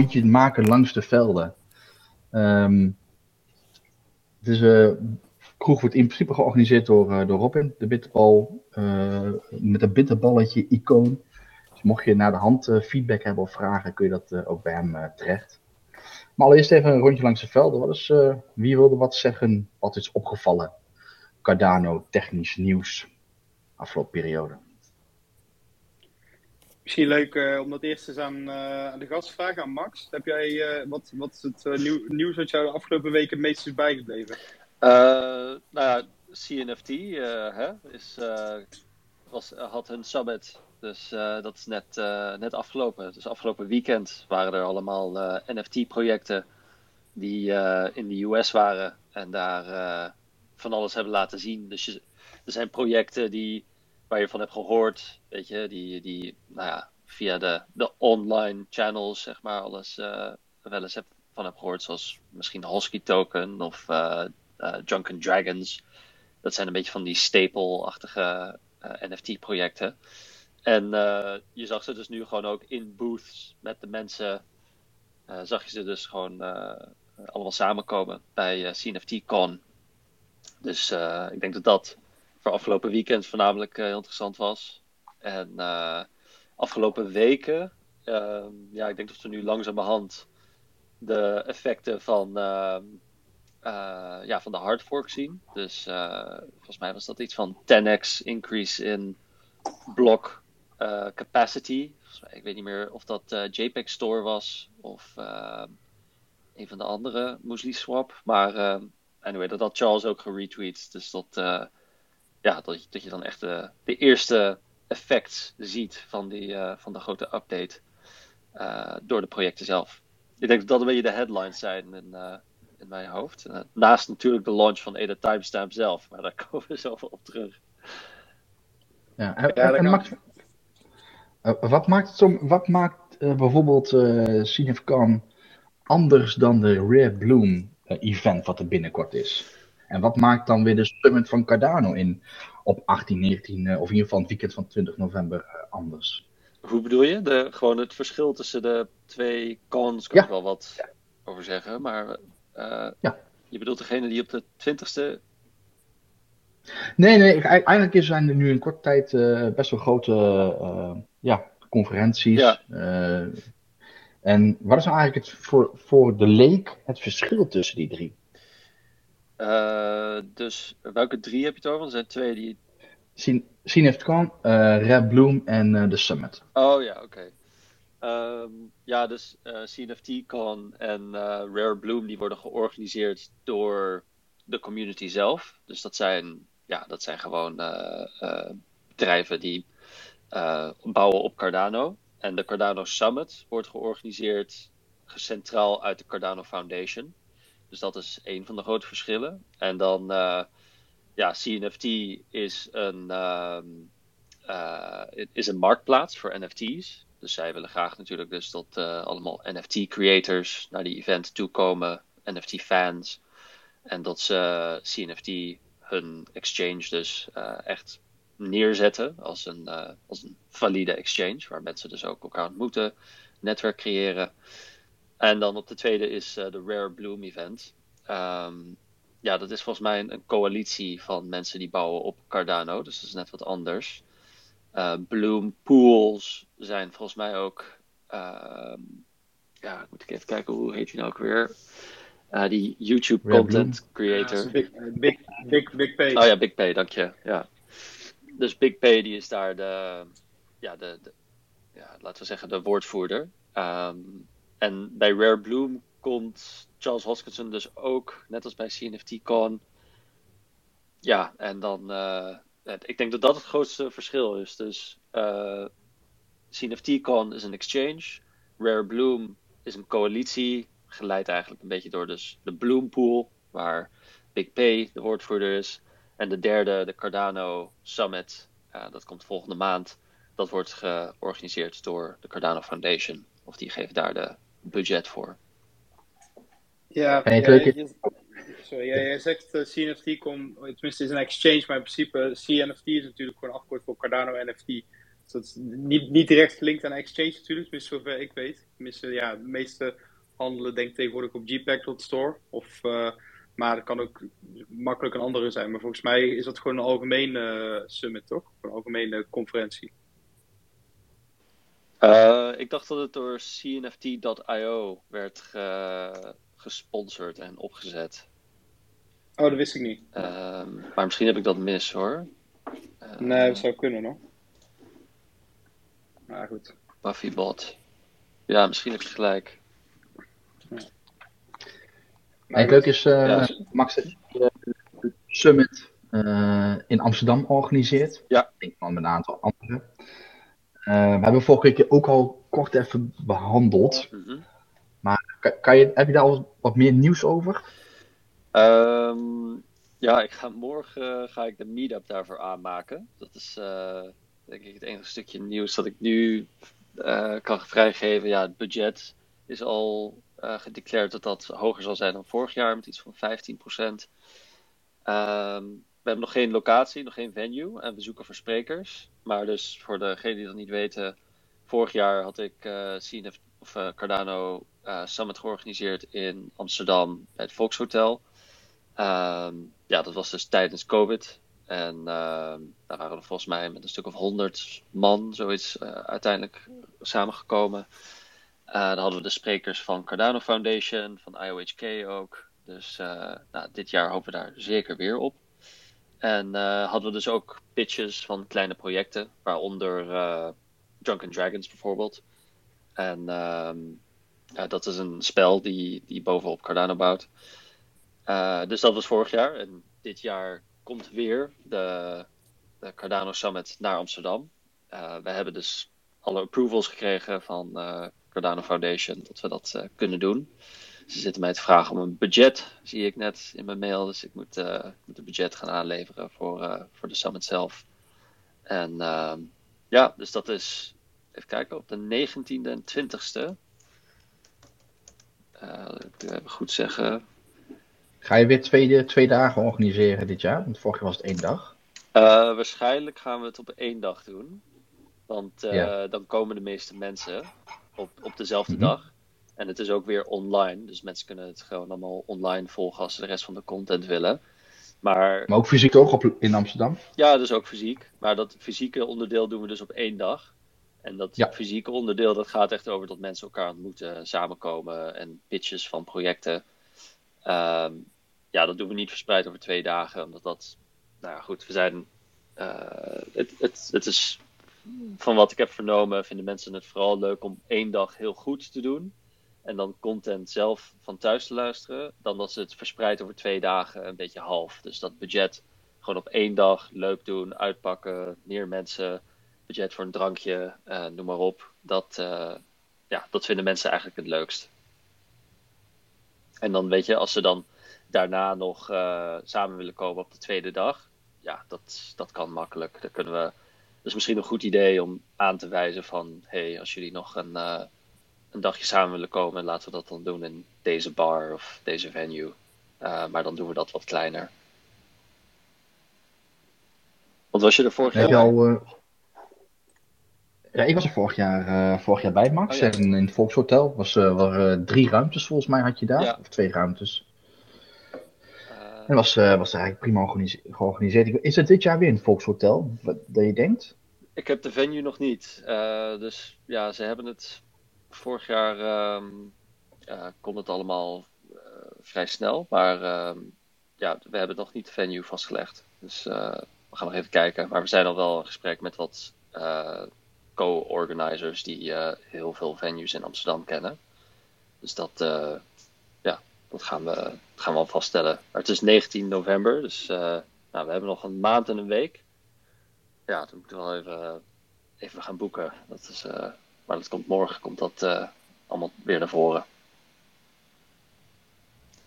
rondje maken langs de velden. Um, dus uh, kroeg wordt in principe georganiseerd door, uh, door Robin, de bitterbal, uh, met een bitterballetje icoon. Dus mocht je naar de hand feedback hebben of vragen, kun je dat ook bij hem terecht. Maar allereerst even een rondje langs de velden. Wat is, wie wilde wat zeggen? Wat is opgevallen? Cardano technisch nieuws afgelopen periode. Misschien leuk uh, om dat eerst eens aan, uh, aan de gast te vragen, aan Max. Heb jij, uh, wat, wat is het nieuw, nieuws wat jou de afgelopen weken het meest is bijgebleven? nou ja, CNFT is, was, had hun summit, dus dat is net, net afgelopen. Dus afgelopen weekend waren er allemaal NFT-projecten die in de US waren en daar van alles hebben laten zien. Dus er zijn projecten die waar je van hebt gehoord, weet je, die, die nou ja, via de, de online channels, zeg maar, alles uh, wel eens heb, van heb gehoord, zoals misschien Hosky Token of uh, uh, Drunken Dragons. Dat zijn een beetje van die staple-achtige NFT-projecten. En je zag ze dus nu gewoon ook in booths met de mensen. zag je ze dus gewoon allemaal samenkomen bij CNFT-con. Dus ik denk dat dat voor afgelopen weekend voornamelijk uh, heel interessant was. En uh, afgelopen weken, uh, ja, ik denk dat we nu langzamerhand de effecten van, ehm, eh, ja, van de hard fork zien. Dus volgens mij was dat iets van 10x increase in block capacity. Mij, ik weet niet meer of dat JPEG Store was of ehm, een van de andere Muesli Swap. Maar anyway, dat had Charles ook geretweet. Dus dat ja, dat, dat je dan echt de, de eerste effect ziet van, die, uh, van de grote update uh, door de projecten zelf. Ik denk dat dat een beetje de headlines zijn in, uh, in mijn hoofd. naast natuurlijk de launch van Ada Timestamp zelf, maar daar komen we zo op terug. Ja, en, wat maakt, wat maakt bijvoorbeeld uh, Cinefcon anders dan de Rare Bloom event wat er binnenkort is? En wat maakt dan weer de summit van Cardano in op 18, 19 uh, of in ieder geval het weekend van 20 november uh, anders? Hoe bedoel je? De, gewoon het verschil tussen de twee cons, kan ja. ik wel wat ja. over zeggen. Maar uh, ja. je bedoelt degene die op de 20ste. Nee, nee, eigenlijk zijn er nu in korte tijd uh, best wel grote uh, ja, conferenties. Ja. en wat is nou eigenlijk het, voor, voor de leek het verschil tussen die drie? Uh, dus welke drie heb je het over? Er zijn twee die. CNFCon, uh, Red Bloom en uh, The Summit. Oh ja, oké. Okay. Um, ja, dus uh, CNFT-con en Rare Bloom die worden georganiseerd door de community zelf. Dus dat zijn, ja, dat zijn gewoon bedrijven die bouwen op Cardano. En de Cardano Summit wordt georganiseerd centraal uit de Cardano Foundation. Dus dat is een van de grote verschillen. En dan, uh, ja, CNFT is een, uh, uh, is een marktplaats voor NFT's. Dus zij willen graag natuurlijk dus dat uh, allemaal NFT-creators naar die event toekomen, NFT-fans. En dat ze CNFT hun exchange dus echt neerzetten als een, als een valide exchange, waar mensen dus ook elkaar ontmoeten, netwerk creëren. En dan op de tweede is uh, de Rare Bloom Event. Um, ja, dat is volgens mij een, een, coalitie van mensen die bouwen op Cardano. Dus dat is net wat anders. Uh, Bloom Pools zijn volgens mij ook. Uh, ja, moet ik even kijken hoe heet die nou ook weer? Uh, die YouTube Rare content Bloom. creator. Ja, big, big, big, big Pay. Oh ja, Big Pay, dank je. Ja. Dus Big Pay die is daar de, ja, de, de ja, laten we zeggen, de woordvoerder. Um, en bij Rare Bloom komt Charles Hoskinson dus ook, net als bij CNFT-con. Ja, en dan, uh, ik denk dat dat het grootste verschil is. Dus uh, eh, CNFT-con is een exchange, Rare Bloom is een coalitie, geleid eigenlijk een beetje door dus de Bloom Pool, waar Big Pay de woordvoerder is. En de derde, de Cardano Summit, dat komt volgende maand. Dat wordt georganiseerd door de Cardano Foundation. Of die geeft daar de budget voor. Ja, ja je, sorry, ja, jij zegt uh, CNFT komt, tenminste is een exchange, maar in principe CNFT is natuurlijk gewoon afgekort voor Cardano NFT. dat is niet, niet direct gelinkt aan Exchange natuurlijk, tenminste zover ik weet. Tenminste, ja, de meeste handelen denk ik tegenwoordig op gpack.store. Of, uh, maar het kan ook makkelijk een andere zijn. Maar volgens mij is dat gewoon een algemene summit, toch? Een algemene conferentie. Uh, ik dacht dat het door CNFT.io werd ge gesponsord en opgezet. Oh, dat wist ik niet. Uh, maar misschien heb ik dat mis hoor. Uh, nee, dat zou kunnen hoor. Maar goed. Buffybot. Ja, misschien heb je gelijk. Ja. het leuke is, uh, ja. Max, dat je de Summit uh, in Amsterdam organiseert. Ja. Ik denk van met een aantal anderen. Uh, we hebben vorige keer ook al kort even behandeld. Mm -hmm. Maar kan, kan je, heb je daar al wat meer nieuws over? Um, ja, ik ga morgen ga ik de meetup daarvoor aanmaken. Dat is uh, denk ik het enige stukje nieuws dat ik nu kan vrijgeven. Ja, het budget is al uh, gedeclareerd dat dat hoger zal zijn dan vorig jaar met iets van 15 procent. Um, we hebben nog geen locatie, nog geen venue en we zoeken voor sprekers. Maar dus voor degenen die dat niet weten, vorig jaar had ik uh, of, uh, Cardano uh, Summit georganiseerd in Amsterdam bij het Volkshotel. Um, ja, dat was dus tijdens COVID. En uh, daar waren we volgens mij met een stuk of honderd man, zoiets, uiteindelijk samengekomen. Dan hadden we de sprekers van Cardano Foundation, van IOHK ook. Dus nou, dit jaar hopen we daar zeker weer op. En hadden we dus ook pitches van kleine projecten, waaronder Drunken Dragons bijvoorbeeld. En ja, dat is een spel die, die bovenop Cardano bouwt. Uh, dus dat was vorig jaar. En dit jaar komt weer de, de Cardano Summit naar Amsterdam. We hebben dus alle approvals gekregen van uh, Cardano Foundation dat we dat kunnen doen. Ze zitten mij te vragen om een budget, zie ik net in mijn mail. Dus ik moet, moet een budget gaan aanleveren voor, voor de summit zelf. En ehm, ja, dus dat is, even kijken, op de 19e en 20e. ik goed zeggen. Ga je weer twee, twee dagen organiseren dit jaar? Want vorig jaar was het één dag. Uh, waarschijnlijk gaan we het op één dag doen. Want uh, ja. dan komen de meeste mensen op, op dezelfde mm -hmm. dag. En het is ook weer online. Dus mensen kunnen het gewoon allemaal online volgen als ze de rest van de content willen. Maar, maar ook fysiek ook op, in Amsterdam? Ja, dus ook fysiek. Maar dat fysieke onderdeel doen we dus op één dag. En dat ja. fysieke onderdeel dat gaat echt over dat mensen elkaar ontmoeten, samenkomen en pitches van projecten. Um, ja, dat doen we niet verspreid over twee dagen, omdat dat, nou ja, goed, we zijn, uh, het, het, het is, van wat ik heb vernomen, vinden mensen het vooral leuk om één dag heel goed te doen. En dan content zelf van thuis te luisteren, dan dat ze het verspreid over twee dagen een beetje half. Dus dat budget gewoon op één dag leuk doen, uitpakken, meer mensen, budget voor een drankje, uh, noem maar op. Dat, uh, ja, dat vinden mensen eigenlijk het leukst. En dan weet je, als ze dan daarna nog uh, samen willen komen op de tweede dag, ja, dat, dat kan makkelijk. Daar kunnen we. Dat is misschien een goed idee om aan te wijzen van, hey, als jullie nog een, een dagje samen willen komen, laten we dat dan doen in deze bar of deze venue. Uh, maar dan doen we dat wat kleiner. Wat was je er vorig jaar? Al, ja, ik was er vorig jaar, vorig jaar bij, Max. Oh, ja. En in het Volkshotel was, waren drie ruimtes volgens mij had je daar. Ja. Of twee ruimtes. En was, was eigenlijk prima georganiseerd. Is het dit jaar weer in het Volkshotel, wat dat je denkt? Ik heb de venue nog niet. Dus ja, ze hebben het vorig jaar um, kon het allemaal vrij snel. Maar um, ja, we hebben nog niet de venue vastgelegd. Dus we gaan nog even kijken. Maar we zijn al wel in gesprek met wat co-organizers die heel veel venues in Amsterdam kennen. Dus dat, dat gaan we, gaan we al vaststellen. Maar het is 19 november, dus nou, we hebben nog een maand en een week. Ja, dan moeten we wel even, even gaan boeken. Dat is, maar dat komt morgen, komt dat uh, allemaal weer naar voren.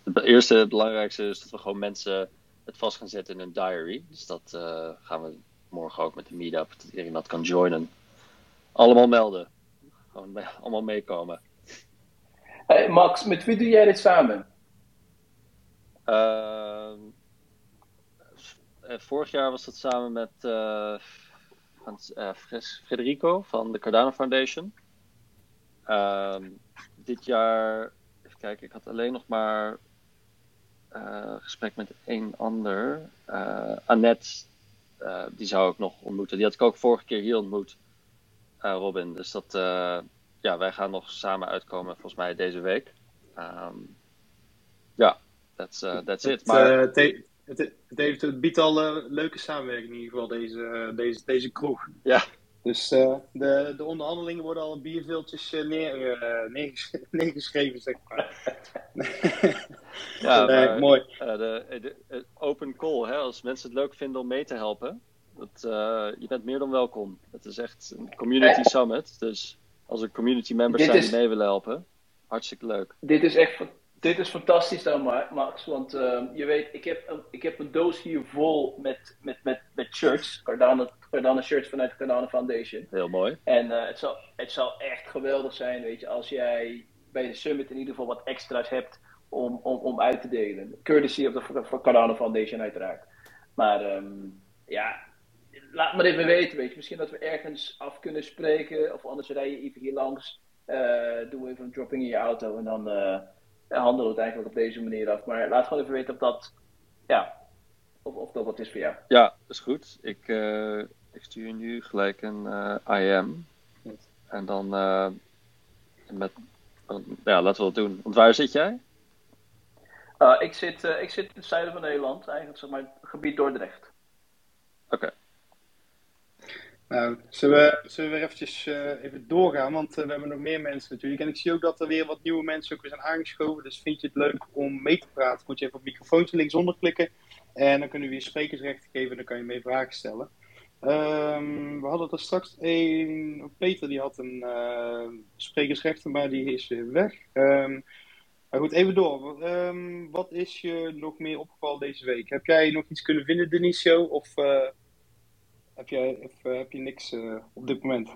Het eerste, het belangrijkste is dat we gewoon mensen het vast gaan zetten in een diary. Dus dat gaan we morgen ook met de meetup, dat iedereen dat kan joinen. Allemaal melden. Gewoon allemaal meekomen. Hey Max, met wie doe jij dit samen? Uh, vorig jaar was dat samen met. Frans, uh, Federico van de Cardano Foundation. Ehm, dit jaar, even kijken, ik had alleen nog maar uh, gesprek met één ander. Uh, Annette, die zou ik nog ontmoeten. Die had ik ook vorige keer hier ontmoet, Robin. Dus dat, ja, wij gaan nog samen uitkomen volgens mij deze week. Um, ja, that's, that's it. Maar, het, het, heeft, het biedt al uh, leuke samenwerking in ieder geval, deze, deze, deze kroeg. Ja. Dus uh, de, de onderhandelingen worden al bierveeltjes neer, neerges neergeschreven, zeg maar. ja, maar, mooi. de, de, open call, hè, als mensen het leuk vinden om mee te helpen, dat, je bent meer dan welkom. Het is echt een community summit, dus als er community members zijn die mee willen helpen, hartstikke leuk. Dit is echt dit is fantastisch dan, Max. Want uh, je weet, ik heb, een, ik heb een doos hier vol met, met, met, met shirts. Cardano, Cardano shirts vanuit de Cardano Foundation. Heel mooi. En uh, het, zal, het zal echt geweldig zijn, weet je, als jij bij de summit in ieder geval wat extra's hebt om, om, om uit te delen. Courtesy of de Cardano Foundation uiteraard. Maar um, ja, laat maar even weten, weet je. Misschien dat we ergens af kunnen spreken. Of anders rij je even hier langs. Uh, doe even een dropping in je auto en dan handelen het eigenlijk op deze manier af. Maar laat gewoon even weten of dat, ja, of, of dat wat is voor jou. Ja, dat is goed. Ik, uh, ik stuur nu gelijk een uh, IM. En dan uh, met, ja, laten we het doen. Want waar zit jij? ik, zit, ik zit in het zuiden van Nederland, eigenlijk zeg maar gebied Dordrecht. Oké. Nou, zullen we, weer eventjes uh, even doorgaan, want uh, we hebben nog meer mensen natuurlijk. En ik zie ook dat er weer wat nieuwe mensen ook weer zijn aangeschoven. Dus vind je het leuk om mee te praten, moet je even op microfoontje linksonder klikken. En dan kunnen we je sprekersrechten geven en dan kan je mee vragen stellen. Um, we hadden er straks een, Peter die had een uh, sprekersrechten, maar die is weer weg. Um, maar goed, even door. Um, wat is je nog meer opgevallen deze week? Heb jij nog iets kunnen vinden, Denisio? Of heb, jij, of, uh, heb je niks uh, op dit moment?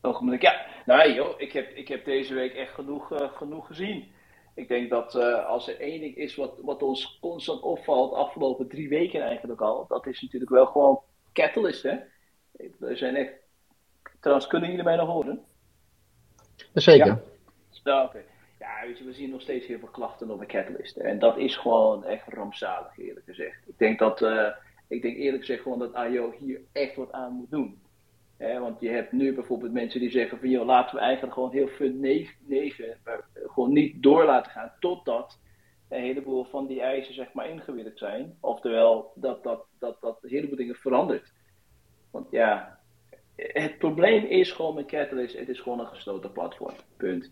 Ogenblik, ja. Nou joh, ik heb, ik heb deze week echt genoeg, uh, genoeg gezien. Ik denk dat als er één ding is wat, wat ons constant opvalt, de afgelopen drie weken eigenlijk al, dat is natuurlijk wel gewoon Catalyst, hè. Er zijn echt... Trouwens, kunnen jullie mij nog horen? Zeker. Ja, ja oké. Okay. Ja, we zien nog steeds heel veel klachten over Catalyst. En dat is gewoon echt rampzalig, eerlijk gezegd. Ik denk dat, uh, ik denk eerlijk gezegd gewoon dat IO hier echt wat aan moet doen. want je hebt nu bijvoorbeeld mensen die zeggen van, joh, laten we eigenlijk gewoon heel fund 9, 9 gewoon niet door laten gaan totdat een heleboel van die eisen zeg maar ingewikkeld zijn. Oftewel, dat, dat, dat, dat een heleboel dingen verandert. Want ja, het probleem is gewoon met Catalyst, het is gewoon een gesloten platform. Punt.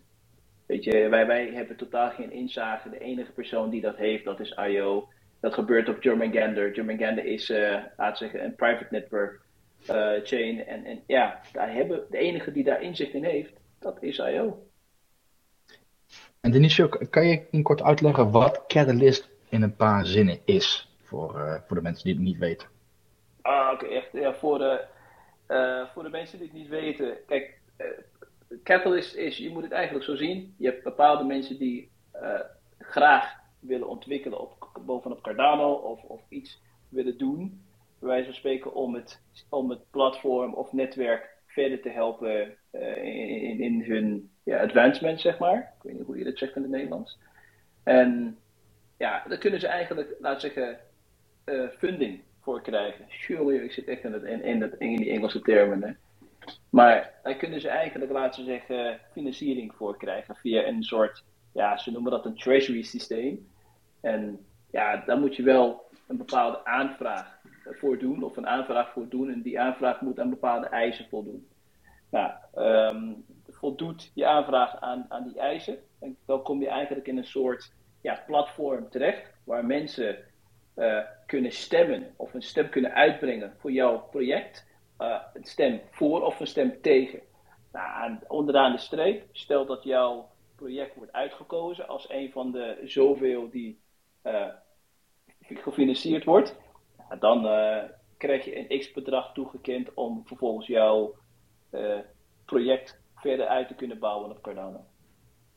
Weet je, wij, wij hebben totaal geen inzage. De enige persoon die dat heeft, dat is IO. Dat gebeurt op German Gander. German Gander is, uh, laat zeggen, een private network uh, chain. En, en ja, daar hebben, de enige die daar inzicht in heeft, dat is IO. En Denisio, kan je in kort uitleggen wat Catalyst in een paar zinnen is? Voor, uh, voor de mensen die het niet weten. Ah, oké, echt. Ja, voor, de, voor de mensen die het niet weten. Kijk, Catalyst is, je moet het eigenlijk zo zien. Je hebt bepaalde mensen die uh, graag willen ontwikkelen op, bovenop Cardano of, of iets willen doen. Bij wijze van spreken om het, om het platform of netwerk verder te helpen uh, in, in, hun ja, advancement, zeg maar. Ik weet niet hoe je dat zegt in het Nederlands. En ja, dan kunnen ze eigenlijk, we zeggen, uh, funding voor krijgen. Sure, ik zit echt in, het, in, in, het, in die Engelse termen. Hè. Maar daar kunnen ze eigenlijk, laten we zeggen, financiering voor krijgen via een soort, ja, ze noemen dat een treasury systeem. En ja, daar moet je wel een bepaalde aanvraag voor doen, of een aanvraag voor doen. En die aanvraag moet aan bepaalde eisen voldoen. Nou, um, voldoet je aanvraag aan, aan die eisen, en dan kom je eigenlijk in een soort ja, platform terecht, waar mensen uh, kunnen stemmen of een stem kunnen uitbrengen voor jouw project uh, een stem voor of een stem tegen. Nou, onderaan de streep, stel dat jouw project wordt uitgekozen als een van de zoveel die uh, gefinancierd wordt, dan uh, krijg je een x-bedrag toegekend om vervolgens jouw project verder uit te kunnen bouwen op Cardano.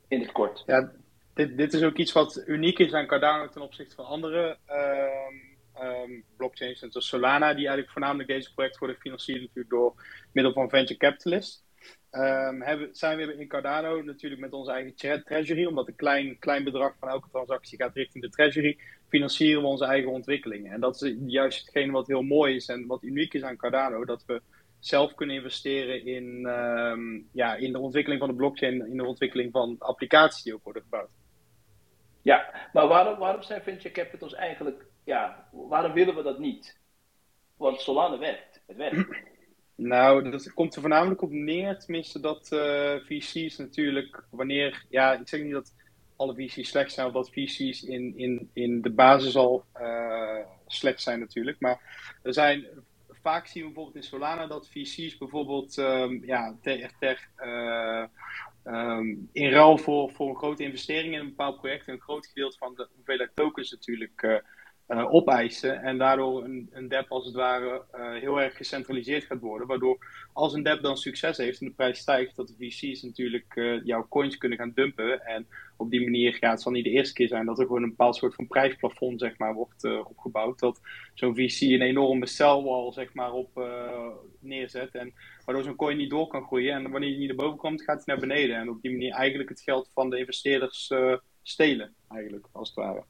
In het kort. Ja, dit, dit is ook iets wat uniek is aan Cardano ten opzichte van andere ehm, um, blockchains, zoals Solana, die eigenlijk voornamelijk deze projecten worden gefinancierd natuurlijk door middel van venture capitalists. Um, hebben, zijn we in Cardano natuurlijk met onze eigen treasury, omdat een klein, klein bedrag van elke transactie gaat richting de treasury, financieren we onze eigen ontwikkelingen. En dat is juist hetgene wat heel mooi is en wat uniek is aan Cardano, dat we zelf kunnen investeren in, um, ja, in de ontwikkeling van de blockchain, in de ontwikkeling van applicaties die ook worden gebouwd. Ja, maar waarom, waarom zijn venture capitals eigenlijk, ja, waarom willen we dat niet? Want Solana werkt, het werkt. Nou, dat komt er voornamelijk op neer, tenminste dat eh, VC's natuurlijk, wanneer, ja, ik zeg niet dat alle VC's slecht zijn, of dat VC's in, in, in de basis al uh, slecht zijn natuurlijk, maar er zijn, vaak zien we bijvoorbeeld in Solana dat VC's bijvoorbeeld, um, ja, ter, ter uh, in ruil voor, voor een grote investering in een bepaald project, een groot gedeelte van de hoeveelheid tokens natuurlijk uh, opeisen. En daardoor een, een als het ware uh, heel erg gecentraliseerd gaat worden. Waardoor als een DEP dan succes heeft en de prijs stijgt, dat de VC's natuurlijk uh, jouw coins kunnen gaan dumpen. En op die manier, ja, het zal niet de eerste keer zijn dat er gewoon een bepaald soort van prijsplafond zeg maar, wordt opgebouwd. Dat zo'n VC een enorme celwal zeg maar, op neerzet. En waardoor zo'n coin niet door kan groeien. En wanneer hij niet naar boven komt, gaat hij naar beneden. En op die manier eigenlijk het geld van de investeerders stelen, eigenlijk, als het ware.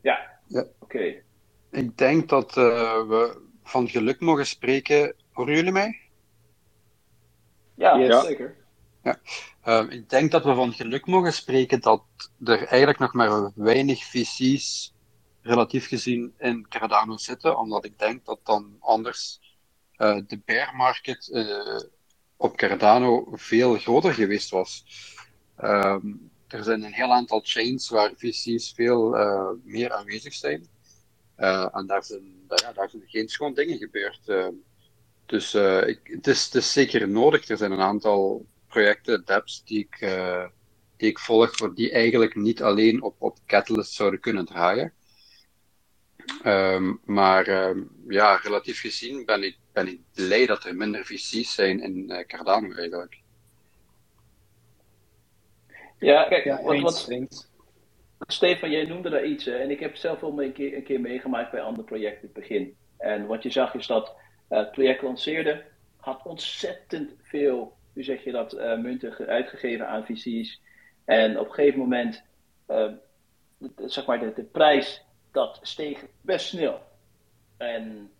Ja, ja. oké. Ik denk dat uh, we van geluk mogen spreken. Horen jullie mij? Ja, ja. zeker. Ja. Uh, ik denk dat we van geluk mogen spreken dat er eigenlijk nog maar weinig VC's relatief gezien in Cardano zitten, omdat ik denk dat dan anders uh, de bear market op Cardano veel groter geweest was. Um, er zijn een heel aantal chains waar VC's veel uh, meer aanwezig zijn. Uh, en daar zijn, daar geen schoon dingen gebeurd. Uh, dus ik, het, is, zeker nodig. Er zijn een aantal projecten, dApps, die ik, die ik volg, die eigenlijk niet alleen op, op Catalyst zouden kunnen draaien. Um, maar um, ja, relatief gezien ben ik, ben ik blij dat er minder VC's zijn in Cardano eigenlijk. Ja, kijk, ja, wat, wat, Stefan, jij noemde daar iets, hè, en ik heb zelf wel een keer, een keer meegemaakt bij andere projecten in het begin. En wat je zag is dat uh, het project lanceerde, had ontzettend veel, hoe zeg je dat, uh, munten uitgegeven aan VC's. En op een gegeven moment, uh, zeg maar, de, de, prijs, dat steeg best snel. En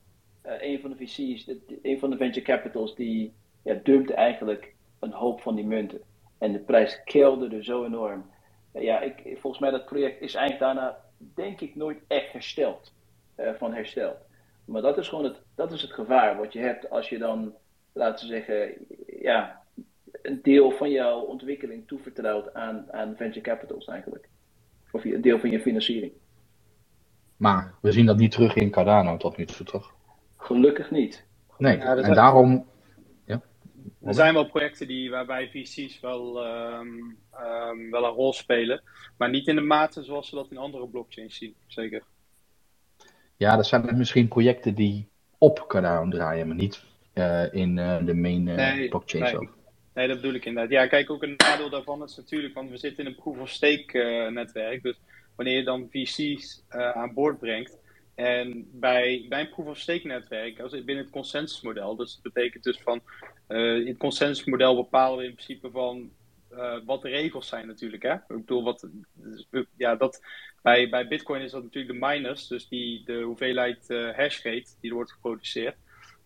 een van de VC's, de, een van de venture capitals, die ja, dumpte eigenlijk een hoop van die munten. En de prijs kelderde zo enorm. Ja, ik, volgens mij dat project is eigenlijk daarna, denk ik, nooit echt hersteld. Uh, van hersteld. Maar dat is gewoon het, dat is het gevaar wat je hebt als je dan, laten we zeggen, ja, een deel van jouw ontwikkeling toevertrouwt aan, aan venture capitals eigenlijk. Of een deel van je financiering. Maar we zien dat niet terug in Cardano tot nu toe, toch? Gelukkig niet. Nee, en daarom er zijn wel projecten die, waarbij VC's wel, um, um, wel een rol spelen, maar niet in de mate zoals we dat in andere blockchains zien, zeker. Ja, dat zijn misschien projecten die op Cardano draaien, maar niet uh, in uh, de main uh, nee, blockchain nee. zo. Nee, dat bedoel ik inderdaad. Ja, kijk, ook een nadeel daarvan is natuurlijk, want we zitten in een proof-of-stake netwerk, dus wanneer je dan VC's aan boord brengt, en bij, bij een proof-of-stake netwerk, als binnen het consensusmodel, dus dat betekent dus van in het consensusmodel bepalen we in principe van uh, wat de regels zijn natuurlijk. Hè? Ik bedoel, wat, ja, dat, bij, bij Bitcoin is dat natuurlijk de miners, dus die, de hoeveelheid uh, hashrate die er wordt geproduceerd.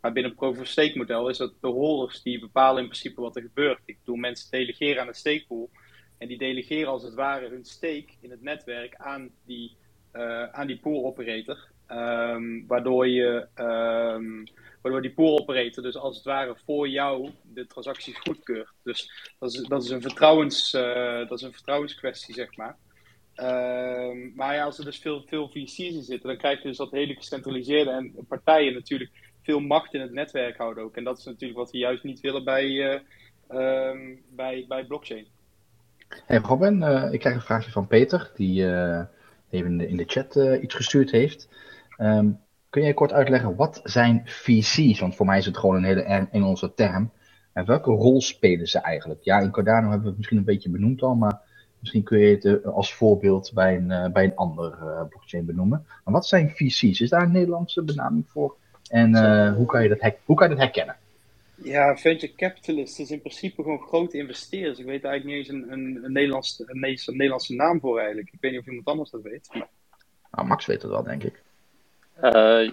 Maar binnen een proof-of-stake model is dat de holders die bepalen in principe wat er gebeurt. Ik bedoel, mensen delegeren aan de stakepool en die delegeren als het ware hun stake in het netwerk aan die, aan die pool operator. Um, waardoor je um, waardoor die pool operator dus als het ware voor jou de transacties goedkeurt. Dus dat is, dat is, een, vertrouwens, uh, dat is een vertrouwenskwestie, zeg maar. Uh, maar ja, als er dus veel, veel VC's in zitten, dan krijg je dus dat hele gecentraliseerde en partijen natuurlijk veel macht in het netwerk houden ook. En dat is natuurlijk wat we juist niet willen bij, uh, bij, bij blockchain. Hey Robin, uh, ik krijg een vraagje van Peter, die even in de, in de chat iets gestuurd heeft. Um, kun jij kort uitleggen, wat zijn VC's? Want voor mij is het gewoon een hele Engelse term. En welke rol spelen ze eigenlijk? Ja, in Cardano hebben we het misschien een beetje benoemd al, maar Misschien kun je het eh, als voorbeeld bij een, uh, bij een ander uh, blockchain benoemen. Maar wat zijn VC's? Is daar een Nederlandse benaming voor? En hoe, kan je dat hoe kan je dat herkennen? Ja, venture capitalist is in principe gewoon grote investeerders. Ik weet eigenlijk niet eens een, een, een, Nederlandse, een, Nederlandse naam voor eigenlijk. Ik weet niet of iemand anders dat weet. Maar... Nou, Max weet het wel, denk ik.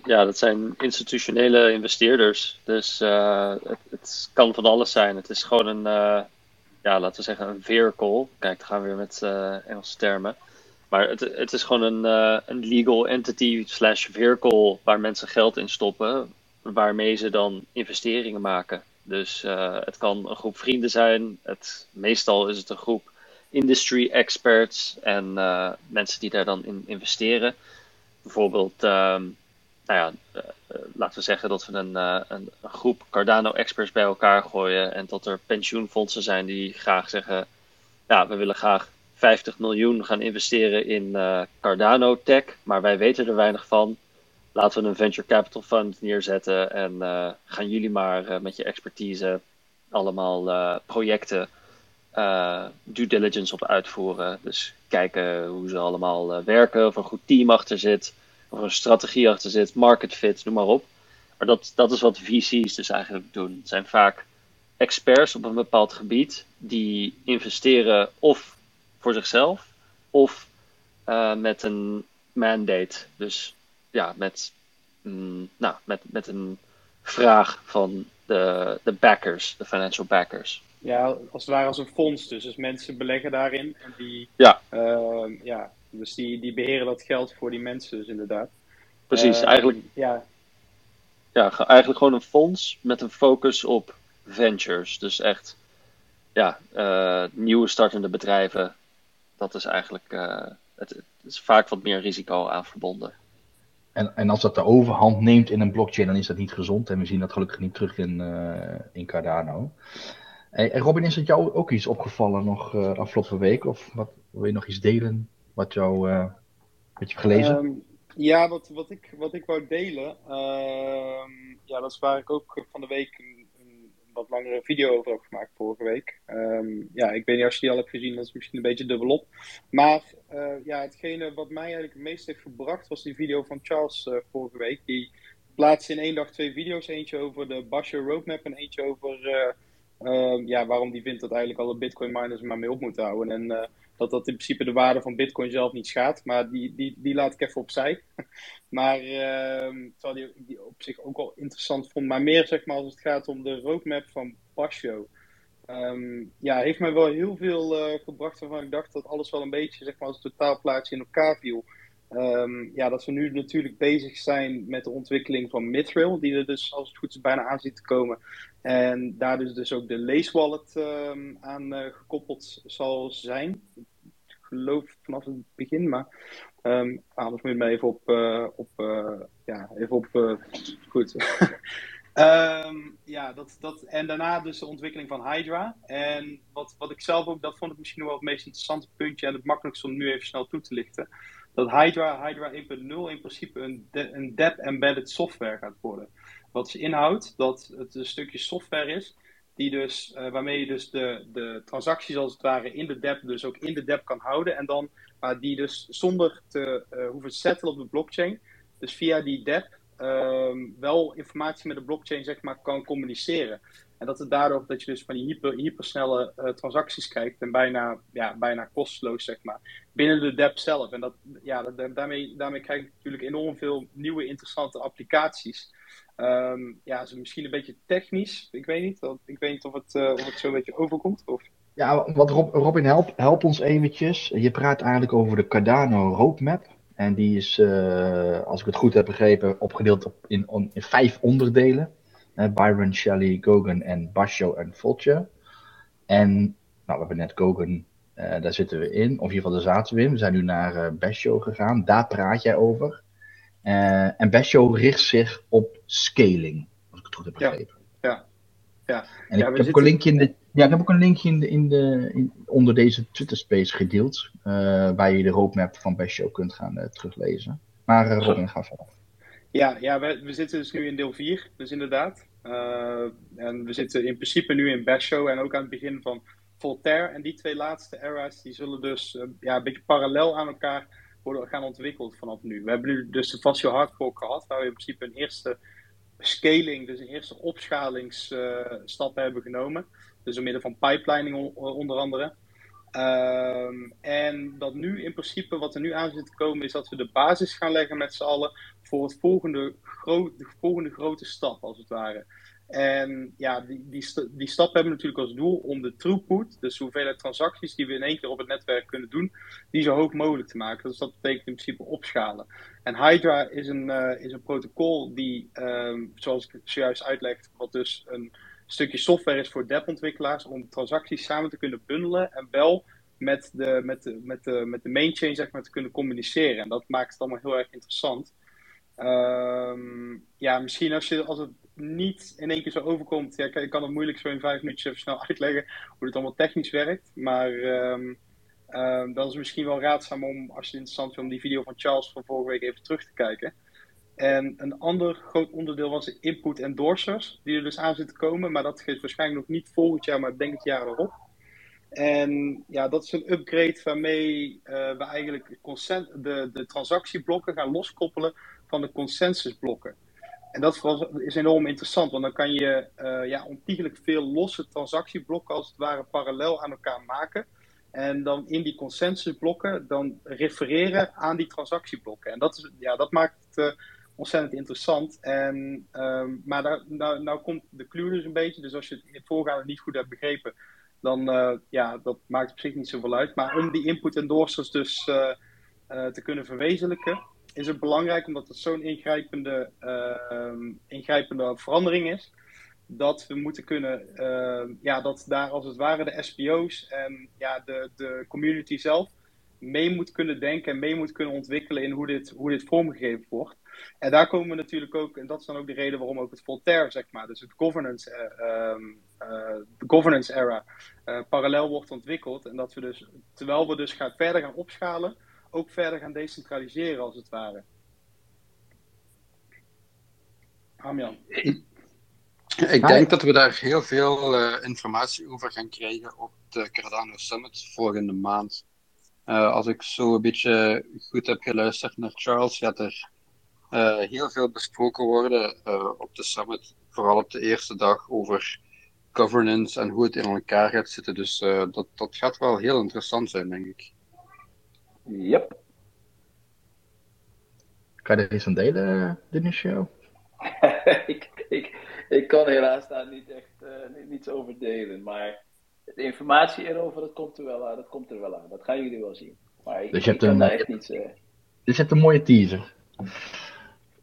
Ja, dat zijn institutionele investeerders. Dus het, het, kan van alles zijn. Het is gewoon een ja, laten we zeggen, een vehicle. Kijk, dan gaan we weer met Engelse termen. Maar het, het is gewoon een, een legal entity slash vehicle waar mensen geld in stoppen, waarmee ze dan investeringen maken. Dus het kan een groep vrienden zijn. Het, meestal is het een groep industry experts en mensen die daar dan in investeren. Bijvoorbeeld um, nou ja, uh, laten we zeggen dat we een, uh, een, groep Cardano-experts bij elkaar gooien. En dat er pensioenfondsen zijn die graag zeggen: Ja, we willen graag 50 miljoen gaan investeren in uh, Cardano Tech, maar wij weten er weinig van. Laten we een venture capital fund neerzetten en gaan jullie maar met je expertise allemaal projecten due diligence op uitvoeren. Dus kijken hoe ze allemaal werken, of een goed team achter zit of een strategie achter zit, market fit, noem maar op. Maar dat, dat is wat VC's dus eigenlijk doen. Het zijn vaak experts op een bepaald gebied die investeren of voor zichzelf of uh, met een mandate. Dus ja, met, mm, nou, met, met een vraag van de, de backers, de financial backers. Ja, als het ware als een fonds dus. Dus mensen beleggen daarin en die, ja. Uh, ja, dus die, die beheren dat geld voor die mensen dus inderdaad. Precies, Uh, eigenlijk, Ja, ja, ge- eigenlijk gewoon een fonds met een focus op ventures. Dus echt ja, eh, nieuwe startende bedrijven. Dat is eigenlijk, eh, het, het is vaak wat meer risico aan verbonden. En, en als dat de overhand neemt in een blockchain, dan is dat niet gezond. En we zien dat gelukkig niet terug in, eh, in Cardano. Hey, en Robin, is het jou ook iets opgevallen nog eh, de afgelopen week? Of wat, wil je nog iets delen wat, jou, eh, wat je hebt gelezen? Ehm, ja, wat, wat, ik, wat ik wou delen, ehm, ja, dat is waar ik ook van de week een, een wat langere video over heb gemaakt vorige week. Ehm, ja, ik weet niet als je die al hebt gezien, dat is misschien een beetje dubbelop. Maar eh, ja, hetgene wat mij eigenlijk het meest heeft gebracht was die video van Charles eh, vorige week. Die plaatste in één dag twee video's, eentje over de Basher Roadmap en eentje over ja, waarom die vindt dat eigenlijk alle Bitcoin miners er maar mee op moeten houden. En dat dat in principe de waarde van Bitcoin zelf niet schaadt. Maar die, die, die laat ik even opzij. maar ehm, terwijl die, die op zich ook wel interessant vond. Maar meer zeg maar als het gaat om de roadmap van Basho. Ehm, ja, heeft mij wel heel veel eh, gebracht waarvan ik dacht dat alles wel een beetje zeg maar, als totaalplaatje in elkaar viel. Ehm, ja, dat we nu natuurlijk bezig zijn met de ontwikkeling van Mithril, die er dus als het goed is bijna aan ziet te komen. En daar dus, dus ook de Lace Wallet ehm, aan eh, gekoppeld zal zijn. Ik geloof vanaf het begin, maar ehm, anders moet je me even op, eh, op eh, ja, even op, goed. Ja, dat, dat, en daarna dus de ontwikkeling van Hydra. En wat, wat ik zelf ook, dat vond ik misschien wel het meest interessante puntje en het makkelijkste om nu even snel toe te lichten. Dat Hydra, Hydra 1.0 in principe een, de, een dep-embedded software gaat worden. Wat dus inhoudt dat het een stukje software is die dus, eh, waarmee je dus de, de transacties als het ware in de dep dus ook in de dep kan houden. En dan maar die dus zonder te eh, hoeven settelen op de blockchain, dus via die dep ehm, wel informatie met de blockchain zeg maar, kan communiceren. En dat het daardoor dat je dus van die hyper, hypersnelle eh, transacties krijgt en bijna, ja, bijna kosteloos zeg maar, binnen de dep zelf. En dat, ja, daarmee, daarmee krijg je natuurlijk enorm veel nieuwe interessante applicaties. Ehm, ja, is misschien een beetje technisch. Ik weet niet, dat- ik weet niet of het, eh, of het zo een beetje overkomt. Of... Ja, wat Rob, Robin, help, help ons eventjes. Je praat eigenlijk over de Cardano roadmap. En die is, eh, als ik het goed heb begrepen, opgedeeld op in, in vijf onderdelen. Eh, Byron, Shelley, Gogan en Basho en Vulture. En nou, we hebben net Gogan, eh, daar zitten we in. Of in ieder geval, daar zaten we in. We zijn nu naar eh Basho gegaan. Daar praat jij over. Eh, en Basho richt zich op scaling, als ik het goed heb begrepen. Ja. Ja. En Ja, ik, heb zitten- een linkje in de, ja, ik heb ook een linkje in de, in de, in- onder deze Twitter Space gedeeld, eh, waar je de roadmap van Basho kunt gaan teruglezen. Maar eh, Robin, ga verder. Ja, ja we, zitten dus nu in deel 4, dus inderdaad. Eh, en we zitten in principe nu in Basho en ook aan het begin van Voltaire en die twee laatste era's, die zullen dus ja, een beetje parallel aan elkaar worden gaan ontwikkeld vanaf nu. We hebben nu dus de Vasio Hardfork gehad, waar we in principe een eerste scaling, dus een eerste opschalingsstap hebben genomen. Dus door middel van pipelining onder andere. Um, en dat nu in principe, wat er nu aan zit te komen, is dat we de basis gaan leggen met z'n allen voor het volgende, de volgende grote stap, als het ware. En ja, die, die, die stap hebben we natuurlijk als doel om de throughput, dus de hoeveelheid transacties die we in één keer op het netwerk kunnen doen, die zo hoog mogelijk te maken. Dus dat betekent in principe opschalen. En Hydra is een, uh, is een protocol die, um, zoals ik het zojuist uitleg, wat dus een stukje software is voor depontwikkelaars om transacties samen te kunnen bundelen en wel met de, met de, met de, met de zeg maar, te kunnen communiceren. En dat maakt het allemaal heel erg interessant. Um, ja, misschien als, je, als het niet in één keer zo overkomt, ja, ik kan het moeilijk zo in vijf minuutjes even snel uitleggen hoe het allemaal technisch werkt. Maar um, um, dat is misschien wel raadzaam om, als je het interessant vindt, om die video van Charles van vorige week even terug te kijken. En een ander groot onderdeel was de input endorsers, die er dus aan zitten komen. Maar dat geeft waarschijnlijk nog niet volgend jaar, maar denk het jaar erop. En ja, dat is een upgrade waarmee uh, we eigenlijk de, de transactieblokken gaan loskoppelen van de consensusblokken. En dat is enorm interessant, want dan kan je uh, ja, ontiegelijk veel losse transactieblokken als het ware parallel aan elkaar maken. En dan in die consensusblokken dan refereren aan die transactieblokken. En dat, is, ja, dat maakt het uh, ontzettend interessant. En, um, maar daar, nou, nou komt de clue dus een beetje. Dus als je het in voorgaande niet goed hebt begrepen, dan uh, ja, dat maakt op zich niet zoveel uit. Maar om die input endorsers dus te kunnen verwezenlijken, is het belangrijk, omdat het zo'n ingrijpende, ehm, ingrijpende verandering is, dat we moeten kunnen, ehm, ja, dat daar als het ware de SPO's en ja, de, de community zelf mee moet kunnen denken en mee moet kunnen ontwikkelen in hoe dit, hoe dit vormgegeven wordt. En daar komen we natuurlijk ook, en dat is dan ook de reden waarom ook het Voltaire, zeg maar, dus het governance, uh, de governance era, uh, parallel wordt ontwikkeld. En dat we dus, terwijl we dus gaan, verder gaan opschalen, ook verder gaan decentraliseren, als het ware. Hamjan. Ik denk dat we daar heel veel uh, informatie over gaan krijgen op de Cardano Summit volgende maand. Uh, als ik zo een beetje goed heb geluisterd naar Charles, gaat er uh, heel veel besproken worden op de summit. Vooral op de eerste dag over governance en hoe het in elkaar gaat zitten. Dus dat, dat gaat wel heel interessant zijn, denk ik. Yep. Kan je er iets aan delen, Dennis Show? ik, ik, ik kan helaas daar niet echt uh, niets over delen. Maar de informatie erover, dat komt er wel aan. Dat komt er wel aan. Dat gaan jullie wel zien. Maar ik, dus je hebt een, echt niets... Uh... Dus je hebt een mooie teaser.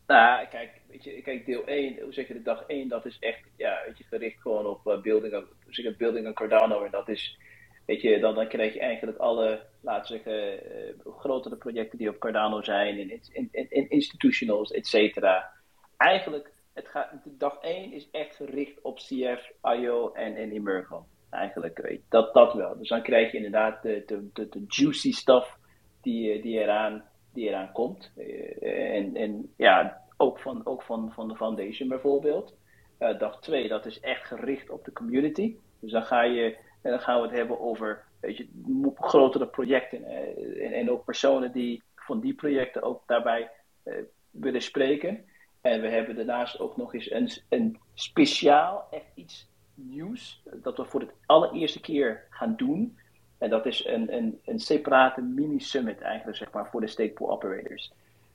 Nou, kijk, weet je, kijk, deel 1, hoe zeg je de dag 1, dat is echt, ja, weet je, gericht gewoon op uh, building, zeg building aan Cardano. En dat is, weet je, dan, dan krijg je eigenlijk alle, laten zeggen, uh, grotere projecten die op Cardano zijn, in, in, in, in institutionals, et cetera. Eigenlijk, het gaat, dag 1 is echt gericht op CF, IO en, en Emergo. Eigenlijk, weet je, dat, dat wel. Dus dan krijg je inderdaad de, de, de, juicy stuff die, die, eraan, die eraan komt. Uh, en, en ja, ook van, ook van, van de foundation bijvoorbeeld. Dag 2, dat is echt gericht op de community. Dus dan ga je en dan gaan we het hebben over weet je, grotere projecten. En, en, ook personen die van die projecten ook daarbij uh, willen spreken. En we hebben daarnaast ook nog eens een, een speciaal, echt iets nieuws. Dat we voor de allereerste keer gaan doen. En dat is een, een, een separate mini-summit eigenlijk, zeg maar, voor de stakepool operators.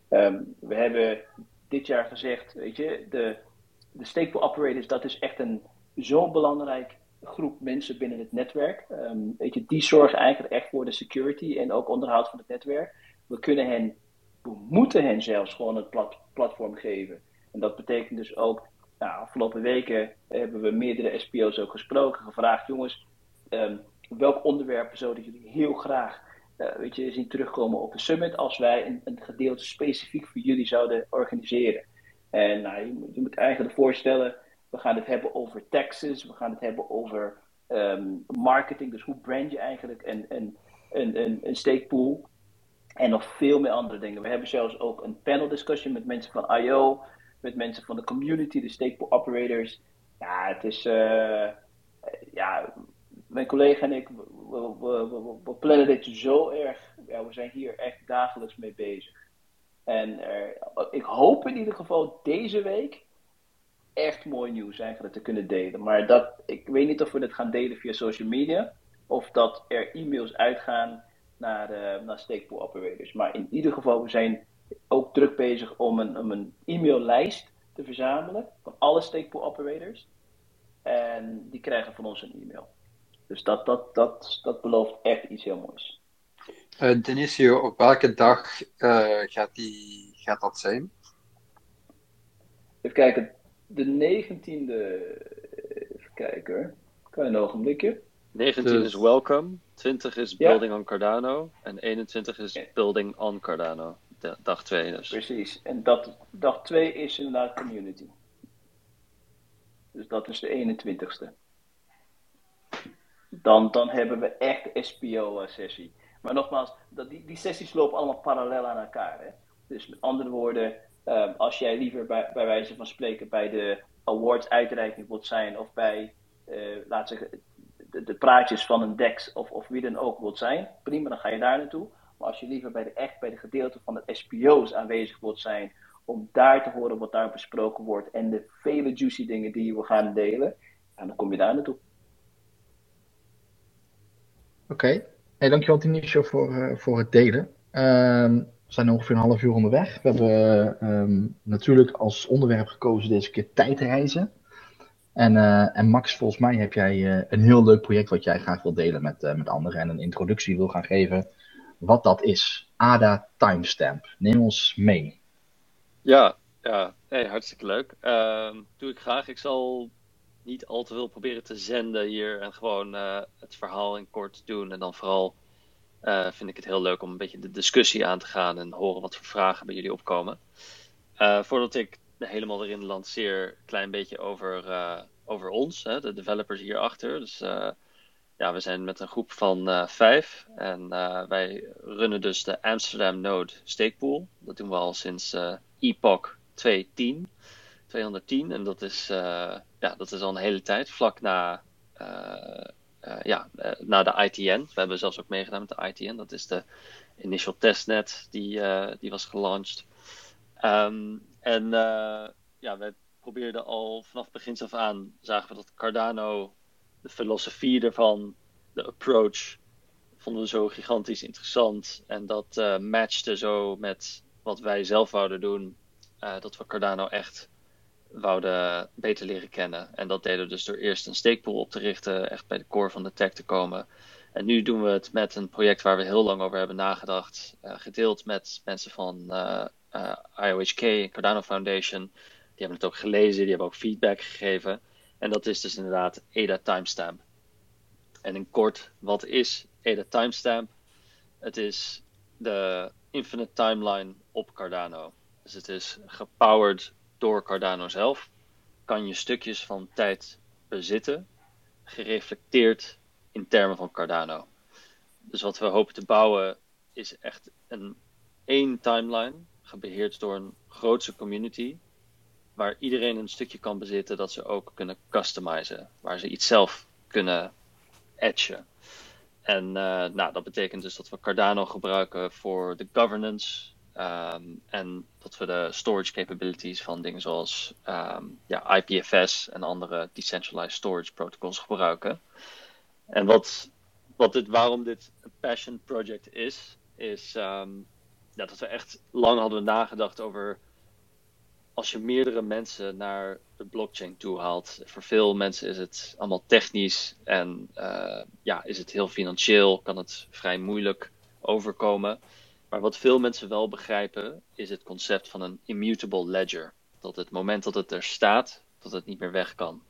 Um, we hebben dit jaar gezegd, weet je, de, de stakepool operators, dat is echt een zo'n belangrijk groep mensen binnen het netwerk. Um, weet je, die zorgen eigenlijk echt voor de security en ook onderhoud van het netwerk. We kunnen hen, we moeten hen zelfs gewoon een plat, platform geven. En dat betekent dus ook, nou, afgelopen weken hebben we meerdere SPO's ook gesproken, gevraagd, jongens, um, welk onderwerpen zouden jullie heel graag uh, weet je, zien terugkomen op de summit als wij een, een gedeelte specifiek voor jullie zouden organiseren. En nou, je, moet, je moet eigenlijk voorstellen, we gaan het hebben over taxes. We gaan het hebben over um, marketing. Dus hoe brand je eigenlijk een, een, een, een, stakepool. En nog veel meer andere dingen. We hebben zelfs ook een panel discussion met mensen van IO. Met mensen van de community, de stakepool operators. Ja, het is... Uh, ja, mijn collega en ik, we, we, we, we plannen dit zo erg. Ja, we zijn hier echt dagelijks mee bezig. En er, ik hoop in ieder geval deze week echt mooi nieuws eigenlijk te kunnen delen. Maar dat, ik weet niet of we het gaan delen via social media. Of dat er e-mails uitgaan naar, uh, naar stakepool operators. Maar in ieder geval, we zijn ook druk bezig om een, om een e-maillijst te verzamelen van alle stakepool operators. En die krijgen van ons een e-mail. Dus dat, dat, dat, dat belooft echt iets heel moois. Uh, Denisio, op welke dag uh, gaat, die, gaat dat zijn? Even kijken, de 19e. Even kijken hoor. Kan je een ogenblikje? 19 dus... is Welcome, 20 is Building on Cardano en 21 is Building on Cardano. dag 2 dus. Precies, en dat, dag 2 is inderdaad Community. Dus dat is de 21ste. Dan, dan hebben we echt SPO-sessie. Maar nogmaals, dat, die, die sessies lopen allemaal parallel aan elkaar. Hè? Dus met andere woorden, um, als jij liever bij, bij wijze van spreken bij de awards uitreiking wilt zijn of bij, uh, laat zeggen, de, praatjes van een DEX of, of wie dan ook wilt zijn, prima, dan ga je daar naartoe. Maar als je liever bij de, echt bij de gedeelte van de SPO's aanwezig wilt zijn, om daar te horen wat daar besproken wordt en de vele juicy dingen die we gaan delen, dan kom je daar naartoe. Oké, okay. hey, dankjewel Tinisha voor, uh, voor het delen. Um, we zijn ongeveer een half uur onderweg. We hebben um, natuurlijk als onderwerp gekozen deze keer tijdreizen. En, uh, en Max, volgens mij heb jij uh, een heel leuk project wat jij graag wil delen met, met anderen en een introductie wil gaan geven wat dat is. ADA Timestamp. Neem ons mee. Ja, ja hartstikke leuk. Uh, doe ik graag. Ik zal niet al te veel proberen te zenden hier en gewoon het verhaal in kort doen. En dan vooral uh, vind ik het heel leuk om een beetje de discussie aan te gaan en horen wat voor vragen bij jullie opkomen. Uh, voordat ik helemaal erin lanceer, een klein beetje over, over ons, hè, de developers hierachter. Dus ja, we zijn met een groep van vijf en wij runnen dus de Amsterdam Node Stakepool. Dat doen we al sinds Epoch 210. 210 en dat is, ja, dat is al een hele tijd, vlak na, uh, ja, na de ITN. We hebben zelfs ook meegedaan met de ITN, dat is de initial testnet die, die was gelanceerd. Um, en ja, we probeerden al vanaf begins af aan, zagen we dat Cardano, de filosofie ervan, de approach, vonden we zo gigantisch interessant. En dat matchte zo met wat wij zelf wouden doen, dat we Cardano echt wouden beter leren kennen. En dat deden we dus door eerst een stakepool op te richten, echt bij de core van de tech te komen. En nu doen we het met een project waar we heel lang over hebben nagedacht, uh, gedeeld met mensen van uh, IOHK, Cardano Foundation. Die hebben het ook gelezen, die hebben ook feedback gegeven. En dat is dus inderdaad ADA Timestamp. En in kort, wat is ADA Timestamp? Het is de infinite timeline op Cardano. Dus het is gepowered door Cardano zelf. Kan je stukjes van tijd bezitten, gereflecteerd in termen van Cardano. Dus wat we hopen te bouwen is echt een één timeline, gebeheerd door een grootse community, waar iedereen een stukje kan bezitten dat ze ook kunnen customizen, waar ze iets zelf kunnen etchen. En uh, nou, dat betekent dus dat we Cardano gebruiken voor de governance, Um, en dat we de storage capabilities van dingen zoals um, ja, IPFS en andere decentralized storage protocols gebruiken. En wat, wat dit, waarom dit een passion project is, is ja, dat we echt lang hadden nagedacht over als je meerdere mensen naar de blockchain toe haalt. Voor veel mensen is het allemaal technisch en uh, ja, is het heel financieel, kan het vrij moeilijk overkomen. Maar wat veel mensen wel begrijpen, is het concept van een immutable ledger. Dat het moment dat het er staat, dat het niet meer weg kan.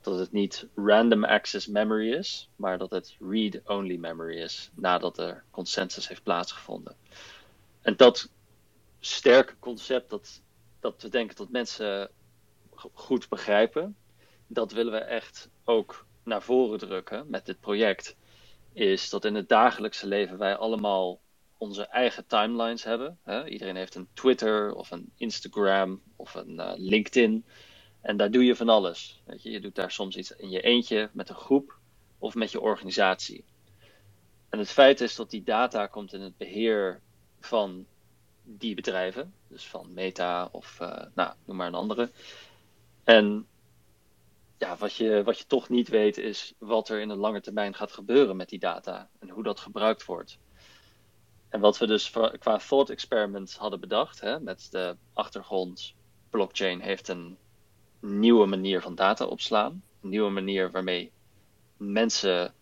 Dat het niet random access memory is, maar dat het read-only memory is nadat er consensus heeft plaatsgevonden. En dat sterke concept, dat, dat we denken dat mensen goed begrijpen, dat willen we echt ook naar voren drukken met dit project. Is dat in het dagelijkse leven wij allemaal onze eigen timelines hebben. Hè? Iedereen heeft een Twitter of een Instagram of een uh, LinkedIn. En daar doe je van alles. Weet je? je doet daar soms iets in je eentje met een groep. of met je organisatie. En het feit is dat die data komt in het beheer van die bedrijven, dus van Meta of uh, nou, noem maar een andere. En ja, wat je, wat je toch niet weet is wat er in de lange termijn gaat gebeuren met die data en hoe dat gebruikt wordt. En wat we dus qua thought experiment hadden bedacht, hè, met de achtergrond, blockchain heeft een nieuwe manier van data opslaan, een nieuwe manier waarmee mensen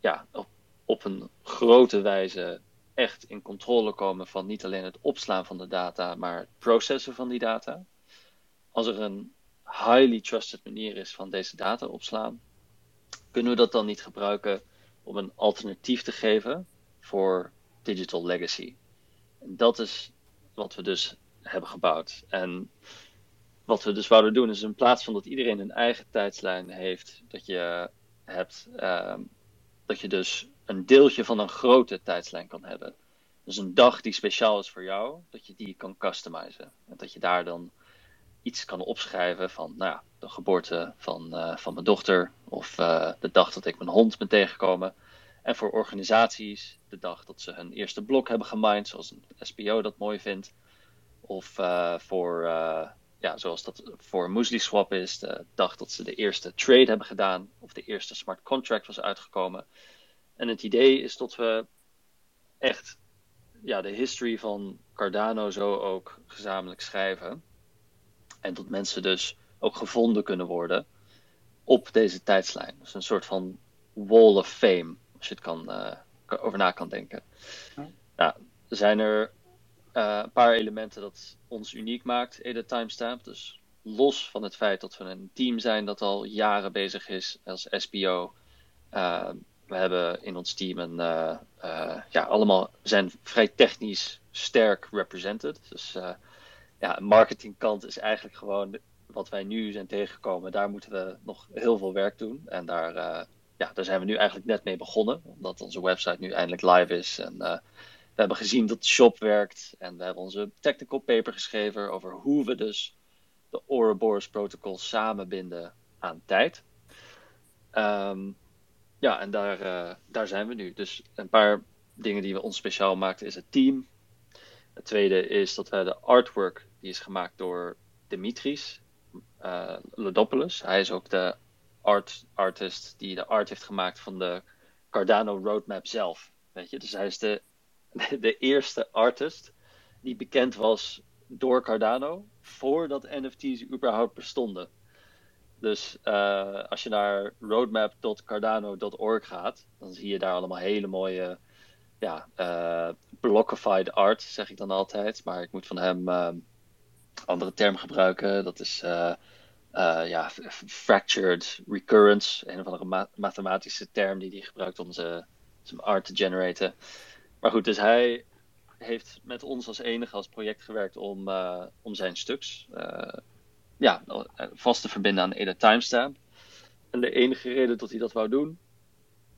ja, op, op een grote wijze echt in controle komen van niet alleen het opslaan van de data, maar het processen van die data. Als er een highly trusted manier is van deze data opslaan, kunnen we dat dan niet gebruiken om een alternatief te geven voor digital legacy? Dat is wat we dus hebben gebouwd. En wat we dus wouden doen is in plaats van dat iedereen een eigen tijdslijn heeft, dat je hebt uh, dat je dus een deeltje van een grote tijdslijn kan hebben. Dus een dag die speciaal is voor jou, dat je die kan customizen. En dat je daar dan iets kan opschrijven van nou de geboorte van, uh, van mijn dochter of uh, de dag dat ik mijn hond ben tegengekomen. En voor organisaties dag dat ze hun eerste blok hebben gemined, zoals een SPO dat mooi vindt. Of uh, voor, ja, zoals dat voor MusliSwap is, de dag dat ze de eerste trade hebben gedaan of de eerste smart contract was uitgekomen. En het idee is dat we echt ja, de history van Cardano zo ook gezamenlijk schrijven. En dat mensen dus ook gevonden kunnen worden op deze tijdslijn. Dus een soort van wall of fame, als je het kan, uh, over na kan denken. Ja. Nou, er zijn er uh, een paar elementen dat ons uniek maakt, Ede Timestamp. Dus los van het feit dat we een team zijn dat al jaren bezig is als SPO. Uh, we hebben in ons team een, uh, uh, ja, allemaal zijn vrij technisch sterk represented. Dus ja, marketingkant is eigenlijk gewoon wat wij nu zijn tegengekomen. Daar moeten we nog heel veel werk doen. En daar, ja, daar zijn we nu eigenlijk net mee begonnen. Omdat onze website nu eindelijk live is. En we hebben gezien dat de shop werkt. En we hebben onze technical paper geschreven over hoe we dus de Ouroboros protocol samenbinden aan tijd. Um, ja, en daar, uh, daar zijn we nu. Dus een paar dingen die we ons speciaal maakten is het team. Het tweede is dat we de artwork, die is gemaakt door Dimitris uh, Lodopoulos. Hij is ook de art artist die de art heeft gemaakt van de Cardano roadmap zelf. Weet je? Dus hij is de, de eerste artist die bekend was door Cardano voordat NFT's überhaupt bestonden. Dus uh, als je naar roadmap.cardano.org gaat, dan zie je daar allemaal hele mooie ja, uh, blockified art, zeg ik dan altijd. Maar ik moet van hem uh, andere term gebruiken. Dat is ja, fractured recurrence, een of andere ma mathematische term die hij gebruikt om zijn art te generaten. Maar goed, dus hij heeft met ons als enige als project gewerkt om, om zijn stuks ja, vast te verbinden aan Eda Timestamp. En de enige reden dat hij dat wou doen,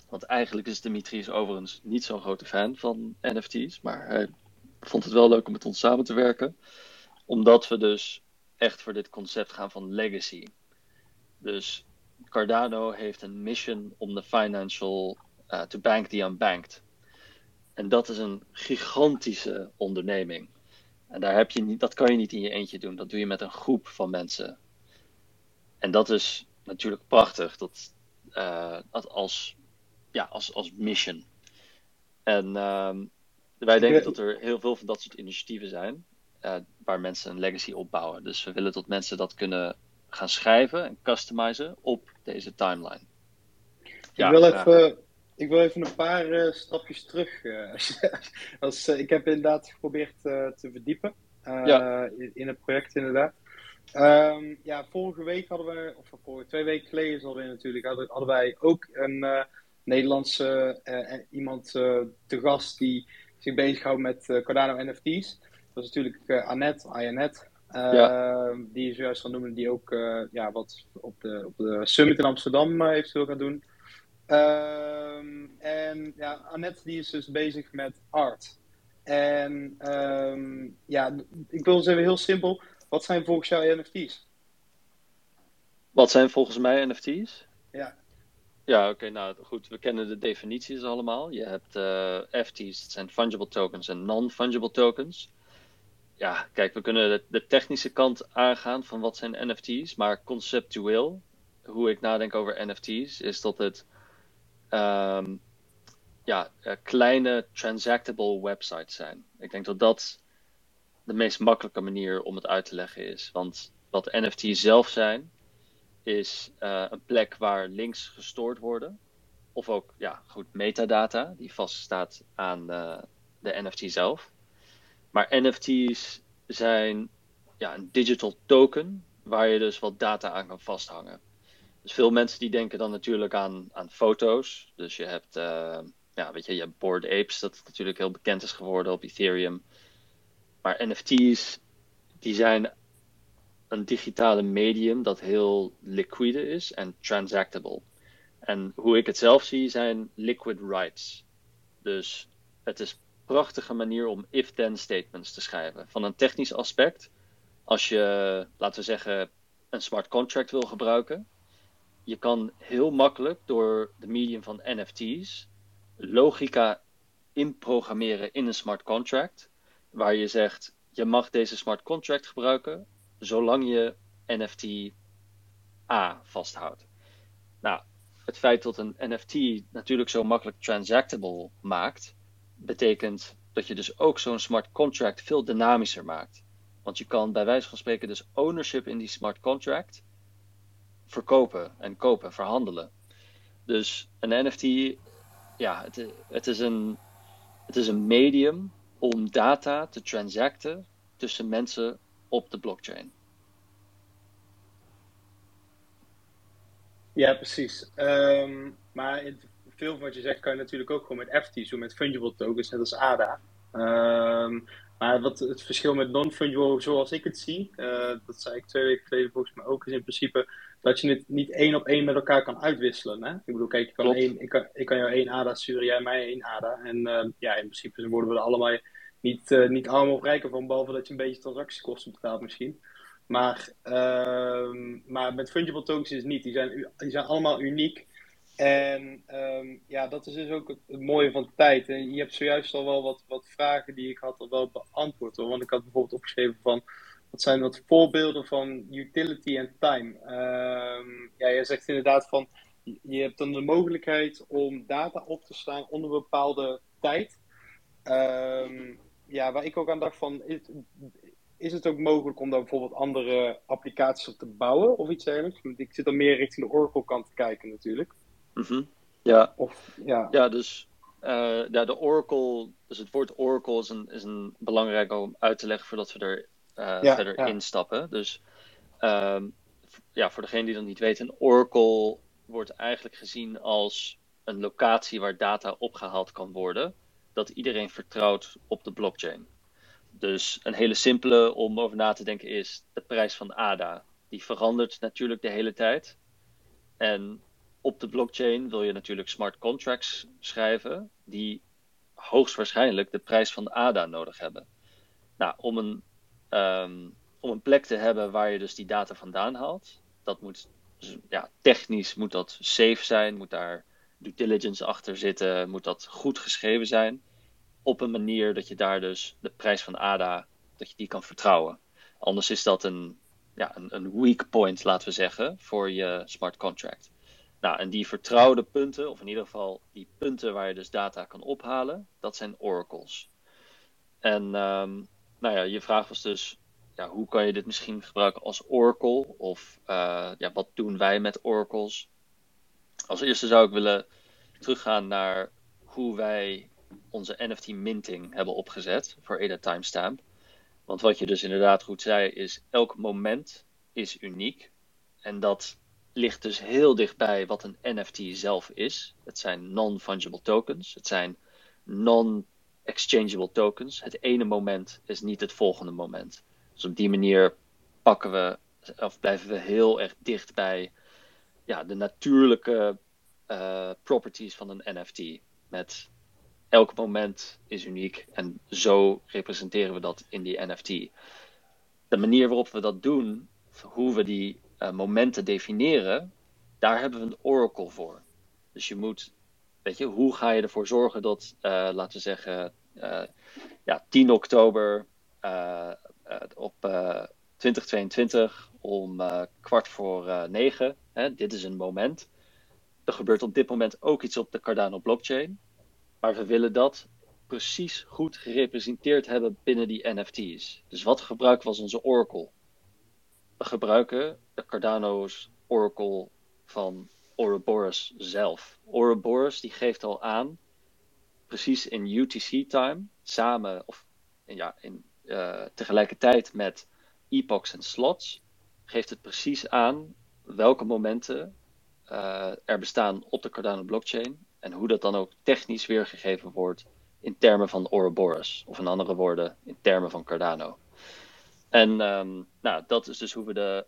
want eigenlijk is Dimitris overigens niet zo'n grote fan van NFT's, maar hij vond het wel leuk om met ons samen te werken, omdat we dus echt voor dit concept gaan van legacy. Dus Cardano heeft een mission om de financial uh, to bank the unbanked. En dat is een gigantische onderneming. En daar heb je niet, dat kan je niet in je eentje doen. Dat doe je met een groep van mensen. En dat is natuurlijk prachtig. Dat, uh, als, ja, als, als mission. En uh, wij denken dat er heel veel van dat soort initiatieven zijn. Uh, waar mensen een legacy opbouwen. Dus we willen dat mensen dat kunnen gaan schrijven en customizen op deze timeline. Ja, ik wil even, ik wil even een paar uh, stapjes terug. Uh, als, uh, ik heb inderdaad geprobeerd te verdiepen ja. in, in, het project, inderdaad. Um, ja, vorige week hadden we, of vorige twee weken geleden is alweer natuurlijk, hadden, hadden wij ook een Nederlandse iemand te gast die zich bezighoudt met Cardano NFT's. Dat is natuurlijk Annette, Ayanet. Ja. Die je zojuist gaan noemen, die ook ja, wat op de, op de Summit in Amsterdam eventueel gaat doen. Um, en ja, Annette die is dus bezig met art. En um, ja, ik wil zeggen heel simpel. Wat zijn volgens jou NFT's? Wat zijn volgens mij NFT's? Ja. Ja, oké, nou goed, we kennen de definities allemaal. Je hebt uh, FT's, dat zijn fungible tokens en non-fungible tokens. Ja, kijk, we kunnen de, technische kant aangaan van wat zijn NFT's, maar conceptueel, hoe ik nadenk over NFT's, is dat het um, ja, uh, kleine transactable websites zijn. Ik denk dat dat de meest makkelijke manier om het uit te leggen is. Want wat NFT's zelf zijn, is uh, een plek waar links gestoord worden. Of ook, ja, goed, metadata die vaststaat aan uh, de NFT zelf. Maar NFT's zijn ja, een digital token waar je dus wat data aan kan vasthangen. Dus veel mensen die denken dan natuurlijk aan, aan foto's. Dus je hebt, uh, ja, weet je, je Bored Apes, dat natuurlijk heel bekend is geworden op Ethereum. Maar NFT's, die zijn een digitale medium dat heel liquide is en transactable. En hoe ik het zelf zie, zijn liquid rights. Dus het is prachtige manier om if-then statements te schrijven. Van een technisch aspect, als je, laten we zeggen, een smart contract wil gebruiken, je kan heel makkelijk door de medium van NFT's logica inprogrammeren in een smart contract, waar je zegt, je mag deze smart contract gebruiken zolang je NFT A vasthoudt. Nou, het feit dat een NFT natuurlijk zo makkelijk transactable maakt, betekent dat je dus ook zo'n smart contract veel dynamischer maakt. Want je kan bij wijze van spreken dus ownership in die smart contract verkopen en kopen, verhandelen. Dus een NFT, ja, het, het, is een, het is een medium om data te transacten tussen mensen op de blockchain. Ja, precies. Um, maar veel van wat je zegt kan je natuurlijk ook gewoon met FT's doen, met fungible tokens, net als ADA. Um, maar wat het verschil met non-fungible, zoals ik het zie, uh, dat zei ik twee weken geleden volgens mij ook, is in principe dat je het niet één op één met elkaar kan uitwisselen. Hè? Ik bedoel, kijk, ik kan, één, ik, kan, ik kan jou één ADA sturen, jij mij één ADA. En uh, ja, in principe worden we er allemaal niet, uh, niet allemaal rijker van, behalve dat je een beetje transactiekosten betaalt misschien. Maar, uh, maar met fungible tokens is het niet. Die zijn, die zijn allemaal uniek. En um, ja, dat is dus ook het, mooie van tijd. En je hebt zojuist al wel wat, wat vragen die ik had al wel beantwoord. Want ik had bijvoorbeeld opgeschreven van... Wat zijn wat voorbeelden van utility en time? Um, ja, jij zegt inderdaad van... Je hebt dan de mogelijkheid om data op te slaan onder een bepaalde tijd. Um, ja, waar ik ook aan dacht van is het ook mogelijk om daar bijvoorbeeld andere applicaties op te bouwen of iets dergelijks? Ik zit dan meer richting de Oracle kant te kijken natuurlijk. Mm -hmm. Ja. Of, ja. ja, dus uh, ja, de Oracle, dus het woord Oracle is een, is een belangrijk om uit te leggen voordat we er uh, ja, verder ja. instappen. Dus um, ja, voor degene die dat niet weet, een Oracle wordt eigenlijk gezien als een locatie waar data opgehaald kan worden, dat iedereen vertrouwt op de blockchain. Dus een hele simpele om over na te denken is de prijs van ADA. Die verandert natuurlijk de hele tijd. En op de blockchain wil je natuurlijk smart contracts schrijven die hoogstwaarschijnlijk de prijs van ADA nodig hebben. Nou, om een, um, om een plek te hebben waar je dus die data vandaan haalt, dat moet ja, technisch moet dat safe zijn, moet daar due diligence achter zitten, moet dat goed geschreven zijn op een manier dat je daar dus de prijs van ADA, dat je die kan vertrouwen. Anders is dat een, ja, een, een weak point, laten we zeggen, voor je smart contract. Nou, en die vertrouwde punten, of in ieder geval die punten waar je dus data kan ophalen, dat zijn oracles. En um, nou ja, je vraag was dus, ja, hoe kan je dit misschien gebruiken als oracle? Of uh, ja, wat doen wij met oracles? Als eerste zou ik willen teruggaan naar hoe wij onze NFT minting hebben opgezet voor ADA timestamp. Want wat je dus inderdaad goed zei is elk moment is uniek. En dat ligt dus heel dichtbij wat een NFT zelf is. Het zijn non-fungible tokens. Het zijn non-exchangeable tokens. Het ene moment is niet het volgende moment. Dus op die manier pakken we of blijven we heel erg dicht bij ja, de natuurlijke uh, properties van een NFT. Met elk moment is uniek en zo representeren we dat in die NFT. De manier waarop we dat doen, hoe we die uh, momenten definiëren, daar hebben we een oracle voor. Dus je moet, weet je, hoe ga je ervoor zorgen dat, uh, laten we zeggen, uh, ja, 10 oktober op 2022 om kwart voor negen, hè, dit is een moment. Er gebeurt op dit moment ook iets op de Cardano blockchain, maar we willen dat precies goed gerepresenteerd hebben binnen die NFT's. Dus wat gebruiken we als onze Oracle? We gebruiken Cardano's Oracle van Ouroboros zelf. Ouroboros die geeft al aan, precies in UTC-time, samen of ja, in, uh, tegelijkertijd met epochs en slots, geeft het precies aan welke momenten uh, er bestaan op de Cardano blockchain en hoe dat dan ook technisch weergegeven wordt in termen van Ouroboros, of in andere woorden, in termen van Cardano. En um, nou, dat is dus hoe we de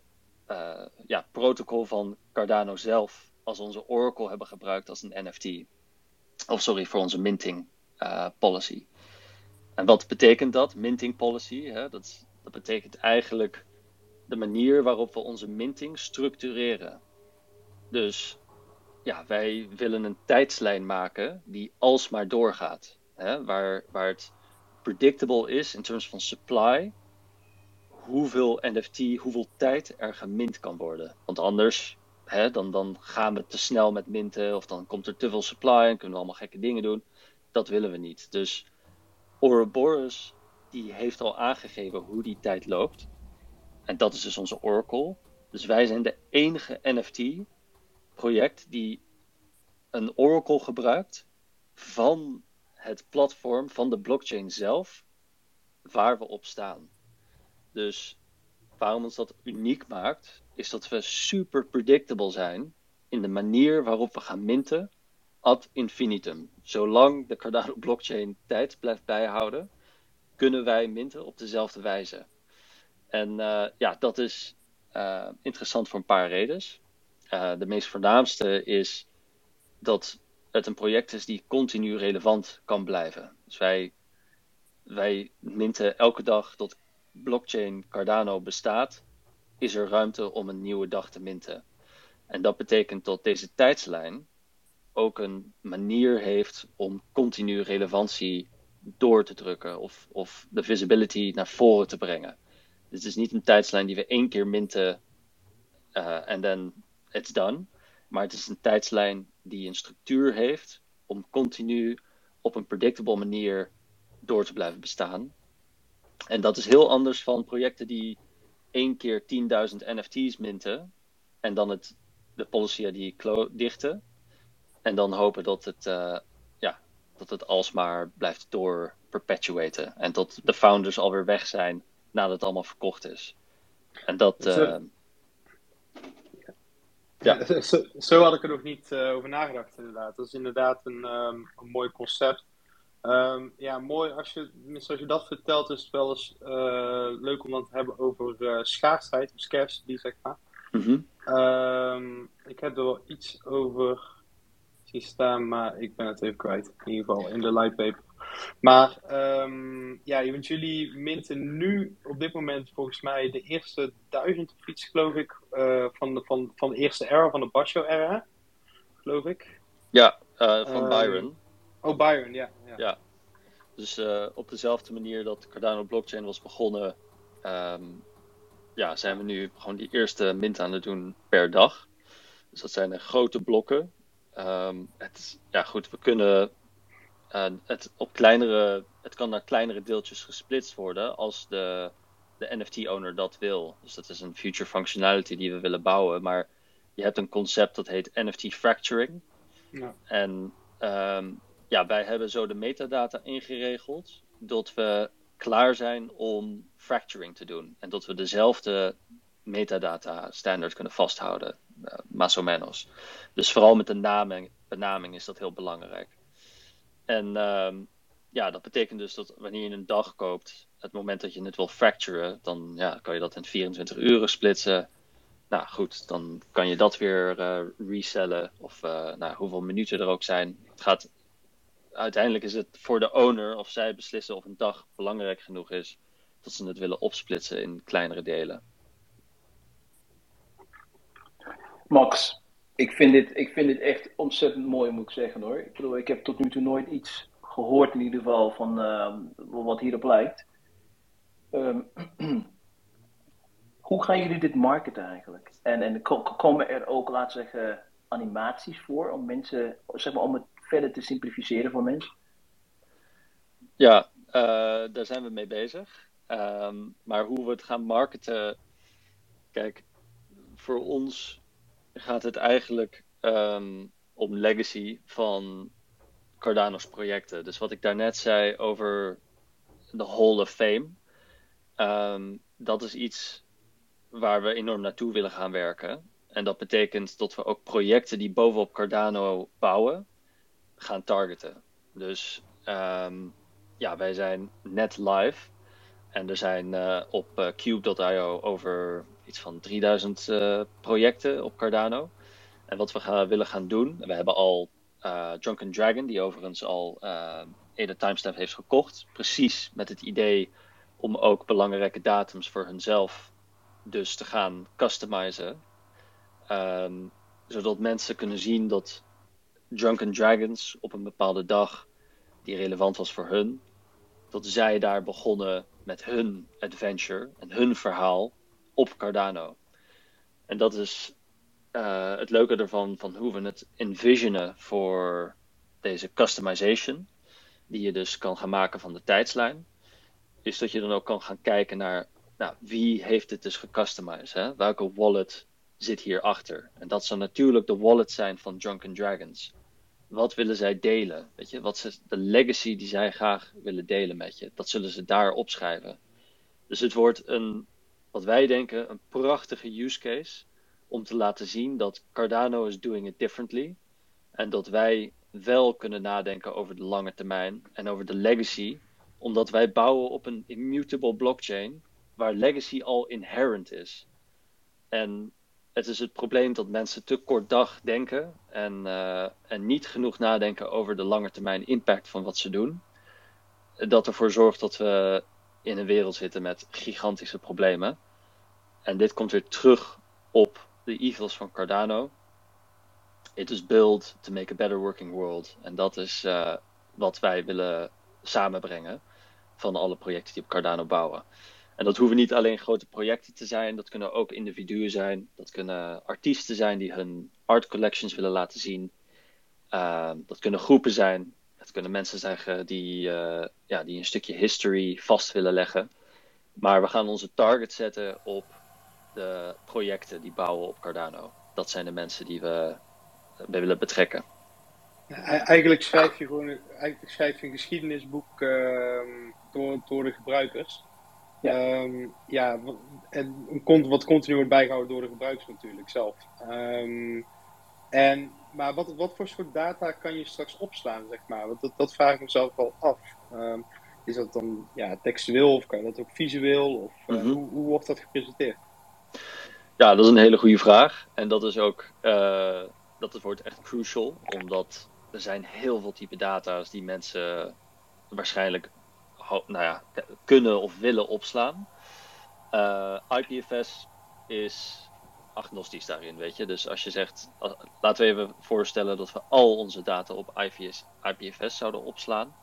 uh, ja, protocol van Cardano zelf als onze Oracle hebben gebruikt als een NFT. Of sorry, voor onze minting uh, policy. En wat betekent dat, minting policy? Hè? Dat, dat betekent eigenlijk de manier waarop we onze minting structureren. Dus ja, wij willen een tijdslijn maken die alsmaar doorgaat. Hè? Waar, waar het predictable is in terms van supply hoeveel NFT, hoeveel tijd er gemint kan worden. Want anders, hè, dan, dan gaan we te snel met minten of dan komt er te veel supply en kunnen we allemaal gekke dingen doen. Dat willen we niet. Dus Ouroboros die heeft al aangegeven hoe die tijd loopt. En dat is dus onze Oracle. Dus wij zijn de enige NFT-project die een Oracle gebruikt van het platform, van de blockchain zelf, waar we op staan. Dus waarom ons dat uniek maakt, is dat we super predictable zijn in de manier waarop we gaan minten ad infinitum. Zolang de Cardano blockchain tijd blijft bijhouden, kunnen wij minten op dezelfde wijze. En uh, ja, dat is uh, interessant voor een paar redenen. Uh, de meest voornaamste is dat het een project is die continu relevant kan blijven. Dus wij, wij minten elke dag tot blockchain Cardano bestaat, is er ruimte om een nieuwe dag te minten. En dat betekent dat deze tijdslijn ook een manier heeft om continu relevantie door te drukken of, of de visibility naar voren te brengen. Dit is niet een tijdslijn die we één keer minten uh, en dan it's done. Maar het is een tijdslijn die een structuur heeft om continu op een predictable manier door te blijven bestaan. En dat is heel anders van projecten die één keer 10.000 NFT's minten en dan het, de policy die dichten. En dan hopen dat het, uh, ja, dat het alsmaar blijft door perpetuaten. En tot de founders alweer weg zijn nadat het allemaal verkocht is. En dat. Uh, ja. Zo, zo, had ik er nog niet uh, over nagedacht, inderdaad. Dat is inderdaad een, um, een mooi concept. Um, ja, mooi. Als je, als je dat vertelt, is het wel eens uh, leuk om dan te hebben over uh, schaarsheid, of scarcity, zeg maar. Mm -hmm. um, ik heb er wel iets over zien staan, maar ik ben het even kwijt. In ieder geval in de lightpaper. Maar um, ja, want jullie minten nu op dit moment volgens mij de eerste duizend fiets, geloof ik, uh, van, de, van, van de eerste era, van de Basho era, geloof ik. Ja, van Byron. Oh, Byron, ja. Ja, ja. dus uh, op dezelfde manier dat Cardano blockchain was begonnen, um, ja, zijn we nu gewoon die eerste mint aan het doen per dag. Dus dat zijn grote blokken. Um, het, ja, goed, we kunnen uh, het op kleinere, het kan naar kleinere deeltjes gesplitst worden als de, de NFT-owner dat wil. Dus dat is een future functionality die we willen bouwen. Maar je hebt een concept dat heet NFT fracturing. Ja. En um, ja, wij hebben zo de metadata ingeregeld dat we klaar zijn om fracturing te doen. En dat we dezelfde metadata standaard kunnen vasthouden, uh, más o menos. Dus vooral met de naming, benaming is dat heel belangrijk. En um, ja, dat betekent dus dat wanneer je een dag koopt, het moment dat je het wil fracturen, dan ja, kan je dat in 24 uur splitsen. Nou goed, dan kan je dat weer uh, resellen of uh, nou, hoeveel minuten er ook zijn. Het gaat uiteindelijk is het voor de owner of zij beslissen of een dag belangrijk genoeg is dat ze het willen opsplitsen in kleinere delen. Max, Ik vind, dit, ik vind dit echt ontzettend mooi, moet ik zeggen hoor. Ik bedoel, ik heb tot nu toe nooit iets gehoord in ieder geval van uh, wat hierop lijkt. Um, hoe gaan jullie dit marketen eigenlijk? En, en komen er ook, we zeggen, animaties voor om mensen, zeg maar, om het verder te simplificeren voor mensen? Ja, uh, daar zijn we mee bezig. Um, maar hoe we het gaan marketen, kijk, voor ons gaat het eigenlijk um, om legacy van Cardano's projecten. Dus wat ik daarnet zei over de Hall of Fame, um, dat is iets waar we enorm naartoe willen gaan werken. En dat betekent dat we ook projecten die bovenop Cardano bouwen, gaan targeten. Dus um, ja, wij zijn net live. En er zijn uh, op uh, Cube.io over iets van 3000 uh, projecten op Cardano. En wat we gaan, willen gaan doen, we hebben al Drunken Dragon, die overigens al Ede Timestamp heeft gekocht. Precies met het idee om ook belangrijke datums voor hunzelf dus te gaan customizen. Um, zodat mensen kunnen zien dat Drunken Dragons op een bepaalde dag die relevant was voor hun, dat zij daar begonnen met hun adventure en hun verhaal op Cardano. En dat is uh, het leuke ervan, van hoe we het envisionen voor deze customization, die je dus kan gaan maken van de tijdslijn, is dat je dan ook kan gaan kijken naar nou, wie heeft het dus gecustomized? Hè? Welke wallet zit hierachter? En dat zal natuurlijk de wallet zijn van Drunken Dragons. Wat willen zij delen? Weet je, wat is de legacy die zij graag willen delen met je? Dat zullen ze daar opschrijven. Dus het wordt een, wat wij denken, een prachtige use case om te laten zien dat Cardano is doing it differently. En dat wij wel kunnen nadenken over de lange termijn en over de legacy. Omdat wij bouwen op een immutable blockchain waar legacy al inherent is. En het is het probleem dat mensen te kort dag denken en, uh, en niet genoeg nadenken over de lange termijn impact van wat ze doen. Dat ervoor zorgt dat we in een wereld zitten met gigantische problemen. En dit komt weer terug op de ethos van Cardano. It is built to make a better working world. En dat is uh, wat wij willen samenbrengen van alle projecten die op Cardano bouwen. En dat hoeven niet alleen grote projecten te zijn, dat kunnen ook individuen zijn. Dat kunnen artiesten zijn die hun art collections willen laten zien. Uh, dat kunnen groepen zijn. Het kunnen mensen zijn die, uh, ja, die een stukje history vast willen leggen. Maar we gaan onze target zetten op de projecten die bouwen op Cardano. Dat zijn de mensen die we bij willen betrekken. Eigenlijk schrijf je gewoon eigenlijk schrijf je een geschiedenisboek uh, door, door de gebruikers. Ja, um, ja en wat continu wordt bijgehouden door de gebruikers natuurlijk zelf. Um, en, maar wat, wat voor soort data kan je straks opslaan, zeg maar? Want dat, dat vraag ik mezelf wel af. Um, is dat dan ja, textueel of kan je dat ook visueel? Of uh, mm -hmm. hoe, hoe wordt dat gepresenteerd? Ja, dat is een hele goede vraag. En dat is ook, uh, dat wordt echt crucial, omdat er zijn heel veel type data's die mensen waarschijnlijk nou ja, kunnen of willen opslaan. Uh, IPFS is agnostisch daarin, weet je. Dus als je zegt, laten we even voorstellen dat we al onze data op IPFS, zouden opslaan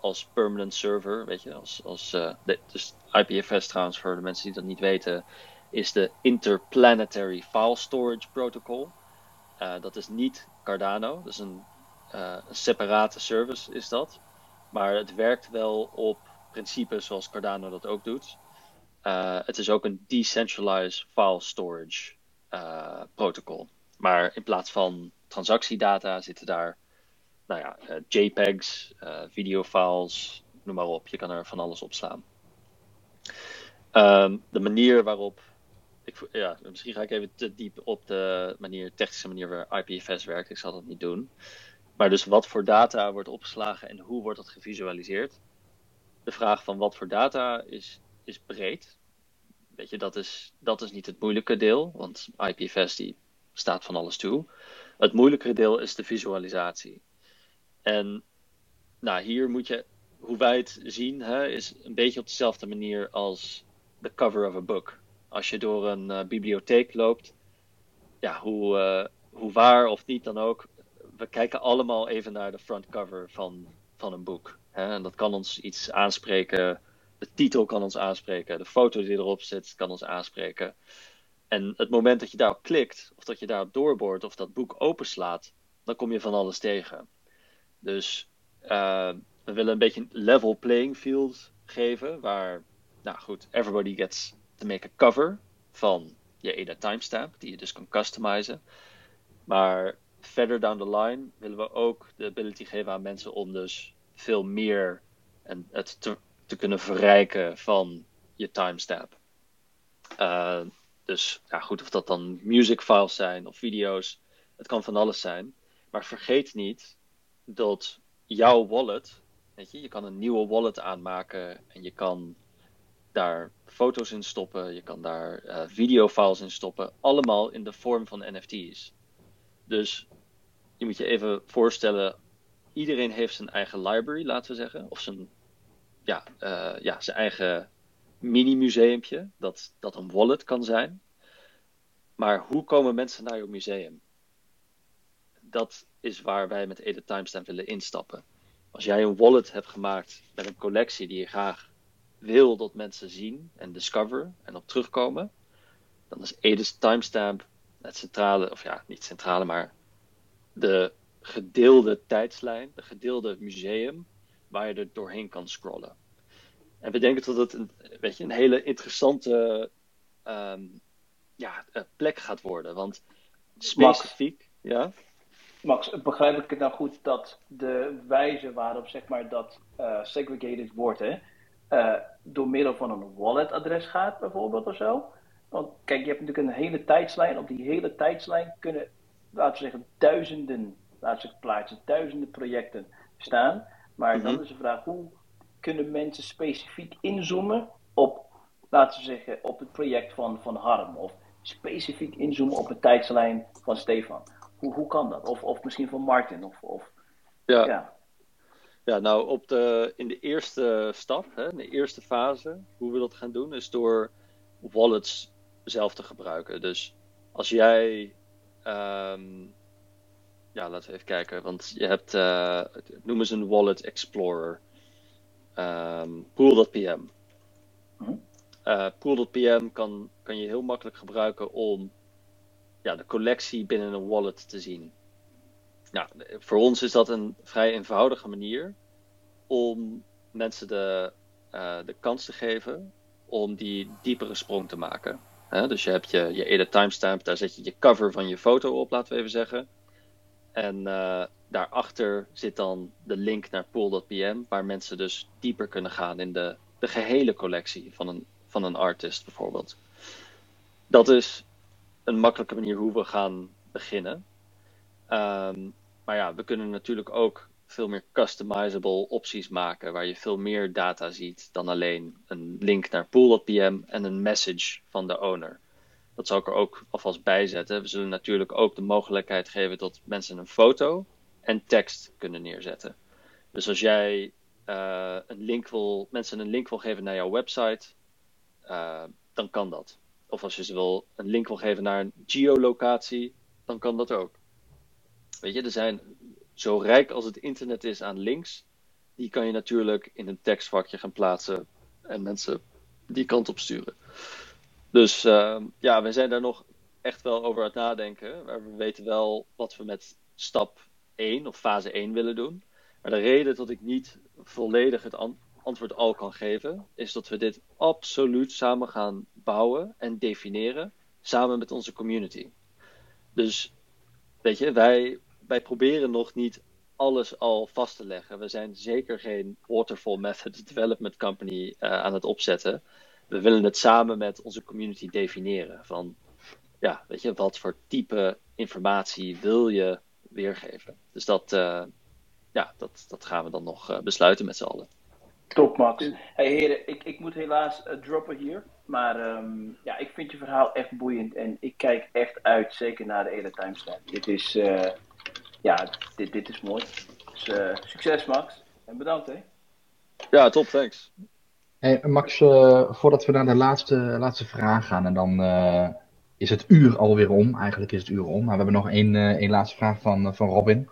als permanent server, weet je. Als, als, de, dus IPFS trouwens, voor de mensen die dat niet weten, is de Interplanetary File Storage Protocol. Uh, dat is niet Cardano, dat is een, een separate service is dat. Maar het werkt wel op principes zoals Cardano dat ook doet. Uh, het is ook een decentralized file storage uh, protocol. Maar in plaats van transactiedata zitten daar nou ja, uh, JPEGs, videofiles, noem maar op. Je kan er van alles op slaan. Um, de manier waarop. Ik, ja, misschien ga ik even te diep op de manier, technische manier waar IPFS werkt. Ik zal dat niet doen. Maar dus wat voor data wordt opgeslagen en hoe wordt dat gevisualiseerd? De vraag van wat voor data is, is breed. Weet je, dat is, dat is niet het moeilijke deel, want IPFS die staat van alles toe. Het moeilijkere deel is de visualisatie. En nou, hier moet je, hoe wij het zien, hè, is een beetje op dezelfde manier als de cover of a book. Als je door een uh, bibliotheek loopt, ja, hoe, uh, hoe waar of niet dan ook, we kijken allemaal even naar de frontcover van, van een boek. En dat kan ons iets aanspreken. De titel kan ons aanspreken. De foto die erop zit kan ons aanspreken. En het moment dat je daarop klikt, of dat je daarop doorboort, of dat boek openslaat, dan kom je van alles tegen. Dus uh, we willen een beetje een level playing field geven, waar, nou goed, everybody gets to make a cover van je EDA timestamp, die je dus kan customizen. Maar verder down the line willen we ook de ability geven aan mensen om dus veel meer en het te, te kunnen verrijken van je timestamp. Uh, dus ja, goed, of dat dan music files zijn of video's, het kan van alles zijn. Maar vergeet niet dat jouw wallet, weet je, je kan een nieuwe wallet aanmaken en je kan daar foto's in stoppen, je kan daar uh, videofiles in stoppen, allemaal in de vorm van NFT's. Dus je moet je even voorstellen, iedereen heeft zijn eigen library, laten we zeggen, of zijn, ja, uh, ja, zijn eigen mini-museumpje, dat, dat een wallet kan zijn. Maar hoe komen mensen naar je museum? Dat is waar wij met Edit Timestamp willen instappen. Als jij een wallet hebt gemaakt met een collectie die je graag wil dat mensen zien en discover en op terugkomen, dan is Edit Timestamp het centrale, of ja, niet centrale, maar de gedeelde tijdslijn, de gedeelde museum, waar je er doorheen kan scrollen. En we denken dat het een, weet je, een hele interessante um, ja, plek gaat worden. Want specifiek, Max, ja. Max, begrijp ik het nou goed dat de wijze waarop zeg maar, dat uh, segregated wordt, hè, uh, door middel van een wallet-adres gaat, bijvoorbeeld of zo? Want kijk, je hebt natuurlijk een hele tijdslijn. Op die hele tijdslijn kunnen, laten we zeggen, duizenden, laten we plaatsen, duizenden projecten staan. Maar mm -hmm. dan is de vraag, hoe kunnen mensen specifiek inzoomen op, laten we zeggen, op het project van, van Harm? Of specifiek inzoomen op de tijdslijn van Stefan? Hoe, hoe kan dat? Of, of misschien van Martin? Of, of, ja. ja. Ja, nou, op de, in de eerste stap, hè, in de eerste fase, hoe we dat gaan doen, is door wallets zelf te gebruiken. Dus als jij, um, ja, laten we even kijken, want je hebt, uh, noem eens een wallet explorer, um, pool.pm. Mhm. Uh, pool.pm kan, kan je heel makkelijk gebruiken om ja, de collectie binnen een wallet te zien. Nou, voor ons is dat een vrij eenvoudige manier om mensen de, uh, de kans te geven om die diepere sprong te maken. He, dus je hebt je, je edit timestamp, daar zet je je cover van je foto op, laten we even zeggen. En uh, daarachter zit dan de link naar pool.pm, waar mensen dus dieper kunnen gaan in de, de gehele collectie van een, van een artist bijvoorbeeld. Dat is een makkelijke manier hoe we gaan beginnen. Um, maar ja, we kunnen natuurlijk ook veel meer customizable opties maken, waar je veel meer data ziet dan alleen een link naar pool.pm en een message van de owner. Dat zal ik er ook alvast bij zetten. We zullen natuurlijk ook de mogelijkheid geven dat mensen een foto en tekst kunnen neerzetten. Dus als jij uh, een link wil, mensen een link wil geven naar jouw website, uh, dan kan dat. Of als je ze wil een link wil geven naar een geolocatie, dan kan dat ook. Weet je, er zijn zo rijk als het internet is aan links, die kan je natuurlijk in een tekstvakje gaan plaatsen en mensen die kant op sturen. Dus uh, ja, we zijn daar nog echt wel over aan het nadenken. Maar we weten wel wat we met stap 1 of fase 1 willen doen. Maar de reden dat ik niet volledig het an antwoord al kan geven, is dat we dit absoluut samen gaan bouwen en definiëren, samen met onze community. Dus weet je, wij, wij proberen nog niet alles al vast te leggen. We zijn zeker geen waterfall method development company uh, aan het opzetten. We willen het samen met onze community definiëren. Van ja, weet je, wat voor type informatie wil je weergeven? Dus dat, uh, ja, dat, dat gaan we dan nog uh, besluiten met z'n allen. Top, Max. Hey heren, ik, ik moet helaas uh, droppen hier. Maar um, ja, ik vind je verhaal echt boeiend. En ik kijk echt uit, zeker naar de hele timestamp. Dit is, uh, ja, dit, dit is mooi. Dus uh, succes, Max. En bedankt, hè. Ja, top, thanks. Hey, Max, voordat we naar de laatste, laatste vraag gaan en dan is het uur alweer om. Eigenlijk is het uur om. Maar we hebben nog één, eh, één laatste vraag van, eh, van Robin.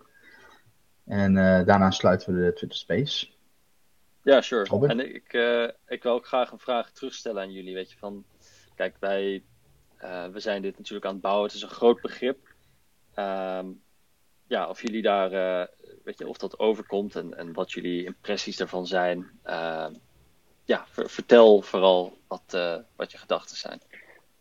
En eh, daarna sluiten we de Twitter Space. Ja, sure. Robin? En ik, eh, ik wil ook graag een vraag terugstellen aan jullie. Weet je, van, kijk, wij eh, we zijn dit natuurlijk aan het bouwen. Het is een groot begrip. Ehm, ja, of jullie daar, eh, weet je, of dat overkomt en, en wat jullie impressies daarvan zijn. Ja, ver- vertel vooral wat, eh, wat je gedachten zijn.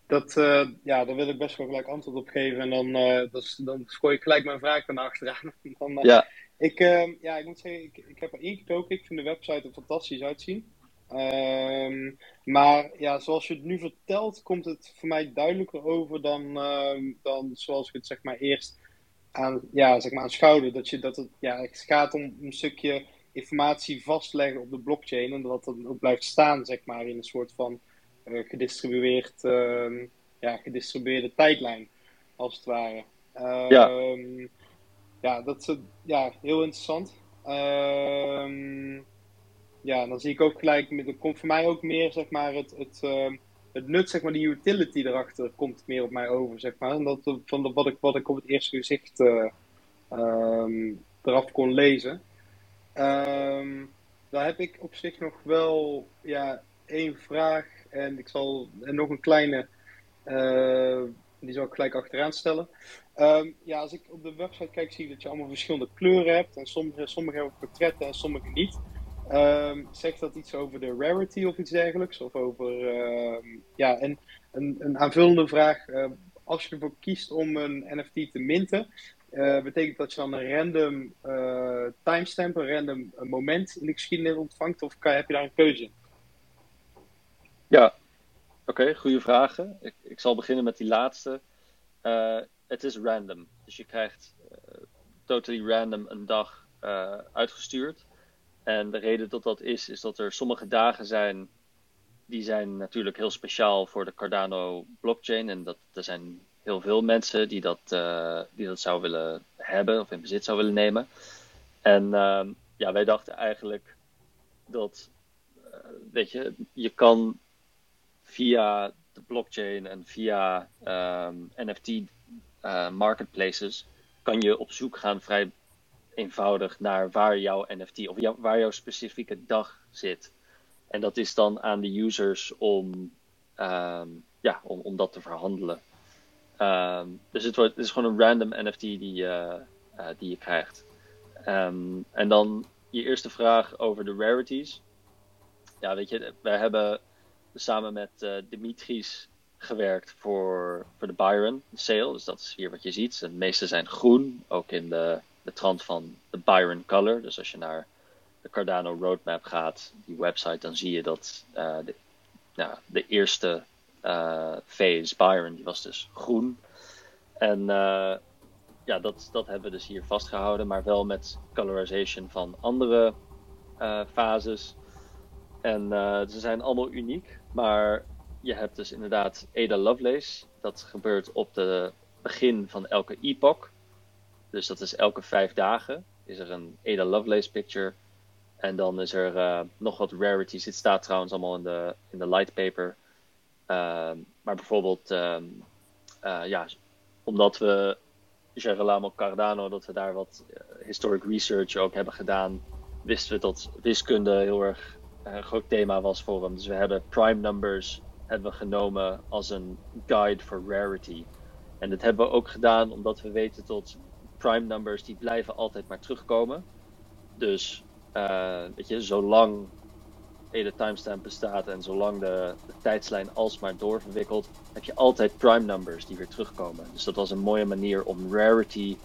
Dat, eh, ja, daar wil ik best wel gelijk antwoord op geven. En dan, eh, dat is- dan gooi ik gelijk mijn vraag ernaar achteraan. Dan, Ja, Ik, ja, ik moet zeggen, ik, ik heb er ingedoken. Ik vind de website er fantastisch uitzien. Ehm, maar ja, zoals je het nu vertelt, komt het voor mij duidelijker over dan, ehm, dan zoals ik het zeg maar eerst aan, ja, zeg maar aanschouwde. Dat, je, dat het ja, het gaat om een stukje informatie vastleggen op de blockchain en dat het ook blijft staan, zeg maar, in een soort van eh, gedistribueerd, ehm, ja, gedistribueerde tijdlijn, als het ware. Ja. Ehm, ja, dat is ja, heel interessant. Ehm, ja, dan zie ik ook gelijk, met- er komt voor mij ook meer, zeg maar, het, het, het nut, zeg maar, die utility erachter komt meer op mij over, zeg maar. En dat, van de, wat, ik, wat ik op het eerste gezicht eh, eraf kon lezen. Ehm, daar heb ik op zich nog wel ja, één vraag en ik zal en nog een kleine, eh, die zal ik gelijk achteraan stellen. Ehm, ja, als ik op de website kijk, zie ik dat je allemaal verschillende kleuren hebt. En sommige, sommige hebben portretten en sommige niet. Ehm, zegt dat iets over de rarity of iets dergelijks? Of over, ja, en een, een aanvullende vraag. eh, als je ervoor kiest om een NFT te minten, eh, betekent dat je dan een random eh, timestamp, een random moment in de geschiedenis ontvangt? Of heb je daar een keuze in? ja. Oké, goede vragen. Ik, ik zal beginnen met die laatste. Eh, het is random. Dus je krijgt totally random een dag uitgestuurd. En de reden dat dat is, is dat er sommige dagen zijn, die zijn natuurlijk heel speciaal voor de Cardano blockchain. En dat, er zijn heel veel mensen die dat, eh, die dat zou willen hebben of in bezit zou willen nemen. En ehm, ja, wij dachten eigenlijk dat, eh, weet je, je kan via de blockchain en via ehm, NFT eh, marketplaces kan je op zoek gaan vrij eenvoudig naar waar jouw NFT of waar jouw specifieke dag zit. En dat is dan aan de users om, ehm, ja, om, om dat te verhandelen. Ehm, dus het, wordt, het is gewoon een random NFT die, je- eh, die je krijgt. Ehm, en dan je eerste vraag over de rarities. Ja, weet je, wij hebben samen met eh, Dimitris gewerkt voor, voor de Byron sale. Dus dat is hier wat je ziet. De meeste zijn groen, ook in de, de trant van de Byron color. Dus als je naar de Cardano roadmap gaat, die website, dan zie je dat eh, de, ja, de eerste eh, phase Byron, die was dus groen. En eh, ja, dat, dat hebben we dus hier vastgehouden, maar wel met colorization van andere eh, fases. En ze zijn allemaal uniek, maar je hebt dus inderdaad Ada Lovelace. Dat gebeurt op het begin van elke epoch. Dus dat is elke vijf dagen is er een Ada Lovelace picture. En dan is er nog wat rarities. Dit staat trouwens allemaal in de, in de light paper. Ehm, maar bijvoorbeeld, ehm, eh, ja, omdat we Gerolamo Cardano, dat we daar wat eh, historic research ook hebben gedaan, wisten we dat wiskunde heel erg een groot thema was voor hem. Dus we hebben prime numbers hebben we genomen als een guide for rarity. En dat hebben we ook gedaan omdat we weten dat prime numbers die blijven altijd maar terugkomen. Dus eh, weet je, zolang de timestamp bestaat en zolang de, de tijdslijn alsmaar doorverwikkelt, heb je altijd prime numbers die weer terugkomen. Dus dat was een mooie manier om rarity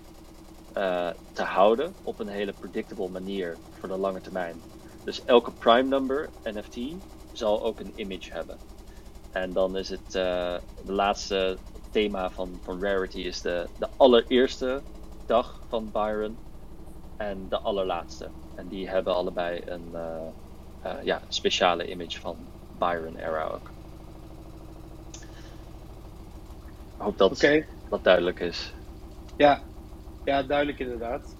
eh, te houden op een hele predictable manier voor de lange termijn. Dus elke prime number NFT zal ook een image hebben. En dan is het uh, de laatste thema van, van Rarity is de, de allereerste dag van Byron en de allerlaatste. En die hebben allebei een uh, ja, speciale image van Byron era ook. Ik hoop dat okay. dat duidelijk is. Ja, ja duidelijk inderdaad.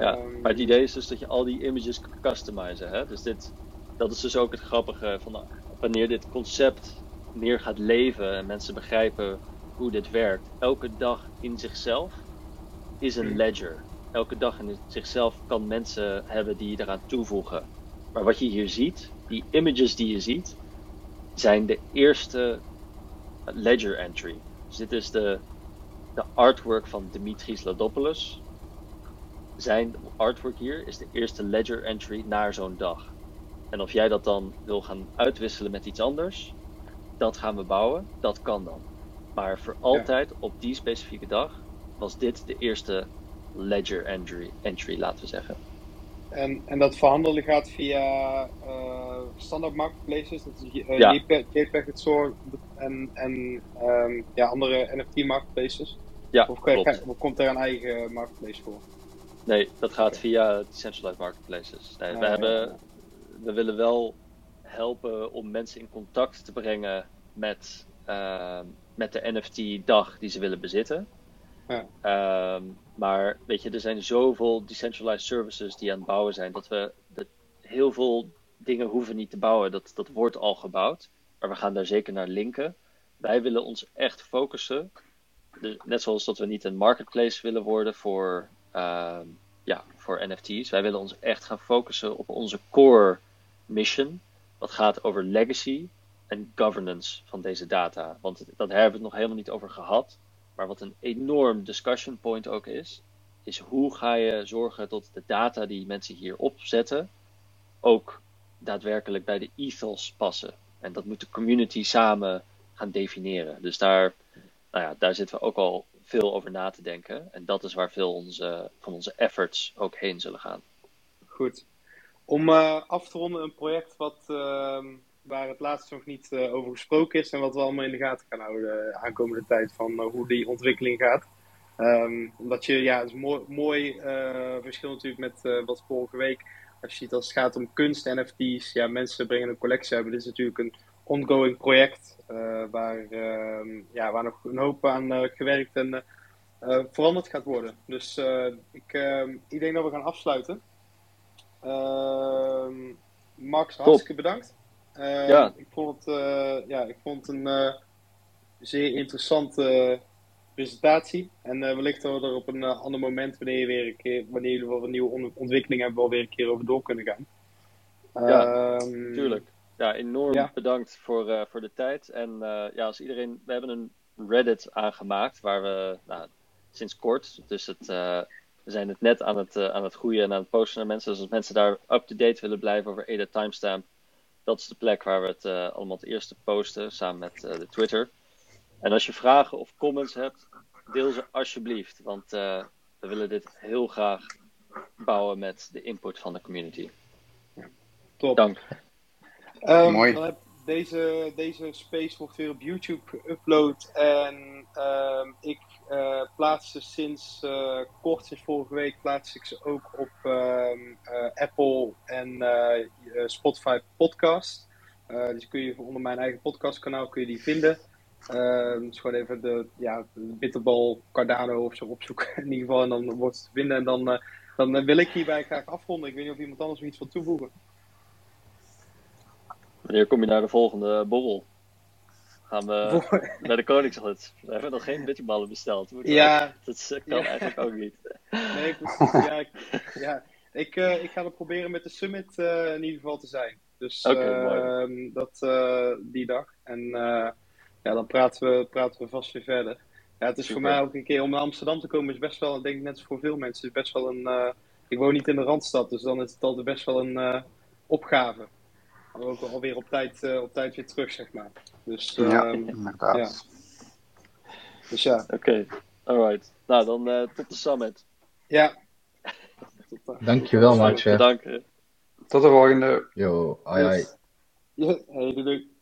ja, maar het idee is dus dat je al die images kan customizen. Hè? Dus dit, dat is dus ook het grappige van wanneer dit concept meer gaat leven en mensen begrijpen hoe dit werkt. Elke dag in zichzelf is een ledger. Elke dag in zichzelf kan mensen hebben die eraan toevoegen. Maar wat je hier ziet, die images die je ziet, zijn de eerste ledger entry. Dus dit is de, de artwork van Dimitris Ladopoulos. Zijn artwork hier is de eerste ledger entry naar zo'n dag. En of jij dat dan wil gaan uitwisselen met iets anders, dat gaan we bouwen. Dat kan dan. Maar voor altijd op die specifieke dag was dit de eerste ledger entry, entry laten we zeggen. En, en dat verhandelen gaat via uh, standaard marketplaces, dat is uh, Ja. JPEG, het soort en, en ehm, ja, andere NFT marketplaces. Ja, Of, komt er een eigen marketplace voor? Nee, dat gaat via decentralized marketplaces. Nee, we, Ah, hebben, we willen wel helpen om mensen in contact te brengen met, ehm, met de NFT-dag die ze willen bezitten. Ehm, maar weet je, er zijn zoveel decentralized services die aan het bouwen zijn, dat we dat heel veel dingen hoeven niet te bouwen. Dat, dat wordt al gebouwd, maar we gaan daar zeker naar linken. Wij willen ons echt focussen. Dus net zoals dat we niet een marketplace willen worden voor, ehm, ja, voor NFT's. Wij willen ons echt gaan focussen op onze core mission. Wat gaat over legacy en governance van deze data. Want dat hebben we het nog helemaal niet over gehad. Maar wat een enorm discussion point ook is, is hoe ga je zorgen dat de data die mensen hier opzetten ook daadwerkelijk bij de ethos passen. En dat moet de community samen gaan definiëren. Dus daar, nou ja, daar zitten we ook al veel over na te denken. En dat is waar veel onze, van onze efforts ook heen zullen gaan. Goed. Om eh, af te ronden een project wat, ehm, waar het laatst nog niet eh, over gesproken is en wat we allemaal in de gaten gaan houden de aankomende tijd van eh, hoe die ontwikkeling gaat. Ehm, omdat je, ja, het is een mooi, mooi eh, verschil natuurlijk met eh, wat vorige week. Als je ziet als het gaat om kunst, NFT's, ja, mensen brengen een collectie hebben. Dit is natuurlijk een ongoing project eh, waar, ehm, ja, waar nog een hoop aan eh, gewerkt en eh, eh, veranderd gaat worden. Dus eh, ik, ehm, ik denk dat we gaan afsluiten. Max, hartstikke bedankt. Ehm, Ja. Ik vond het, eh, ja, ik vond het een eh, zeer interessante presentatie. En eh, wellicht dat we er op een eh, ander moment, wanneer, je weer een keer, wanneer jullie wel een nieuwe on- ontwikkeling hebben, wel weer een keer over door kunnen gaan. Ja, Ehm, Tuurlijk. Ja, enorm Ja. bedankt voor, eh, voor de tijd. En eh, ja, als iedereen, we hebben een Reddit aangemaakt waar we nou, sinds kort, dus het, eh, we zijn het net aan het, eh, aan het groeien en aan het posten naar mensen. Dus als mensen daar up-to-date willen blijven over Ada Timestamp, dat is de plek waar we het eh, allemaal het eerste posten samen met eh, de Twitter. En als je vragen of comments hebt, deel ze alsjeblieft, want eh, we willen dit heel graag bouwen met de input van de community. Top. Dank. Ehm, Mooi. Dan heb deze, deze space wordt weer op YouTube geüpload. En ehm, ik eh, plaats sinds eh, kort, sinds vorige week, plaats ik ze ook op ehm, eh, Apple en Spotify podcast. Dus kun je onder mijn eigen podcastkanaal kun je die vinden. Ehm dus gewoon even de, ja, Cardano of zo opzoeken in ieder geval. En dan wordt het te vinden. En dan, dan wil ik hierbij graag afronden. Ik weet niet of iemand anders nog iets wil toevoegen. Wanneer kom je naar de volgende borrel? Gaan we Voor- naar de Koningshut? We hebben nog geen bitterballen besteld. Ja, Dat kan Ja. eigenlijk ook niet. Nee, precies. Ja, ik, ja. Ik, eh, ik ga er proberen met de summit eh, in ieder geval te zijn. Dus Oké, ehm, mooi. dat, eh, die dag. En ja, dan praten we, praten we vast weer verder. Ja, het is voor mij ook een keer om naar Amsterdam te komen, is best wel, ik denk net als voor veel mensen, is best wel een. ik woon niet in de randstad, dus dan is het altijd best wel een opgave. Ook alweer op tijd, eh, op tijd weer terug, zeg maar. Dus, Ja, ehm, inderdaad. dus ja. Oké, alright. Nou, dan eh, tot de summit. Ja. Tot, Dankjewel, Max. Bedankt. Tot de volgende. Yo, ai ai. Ja, hey, doei, doei.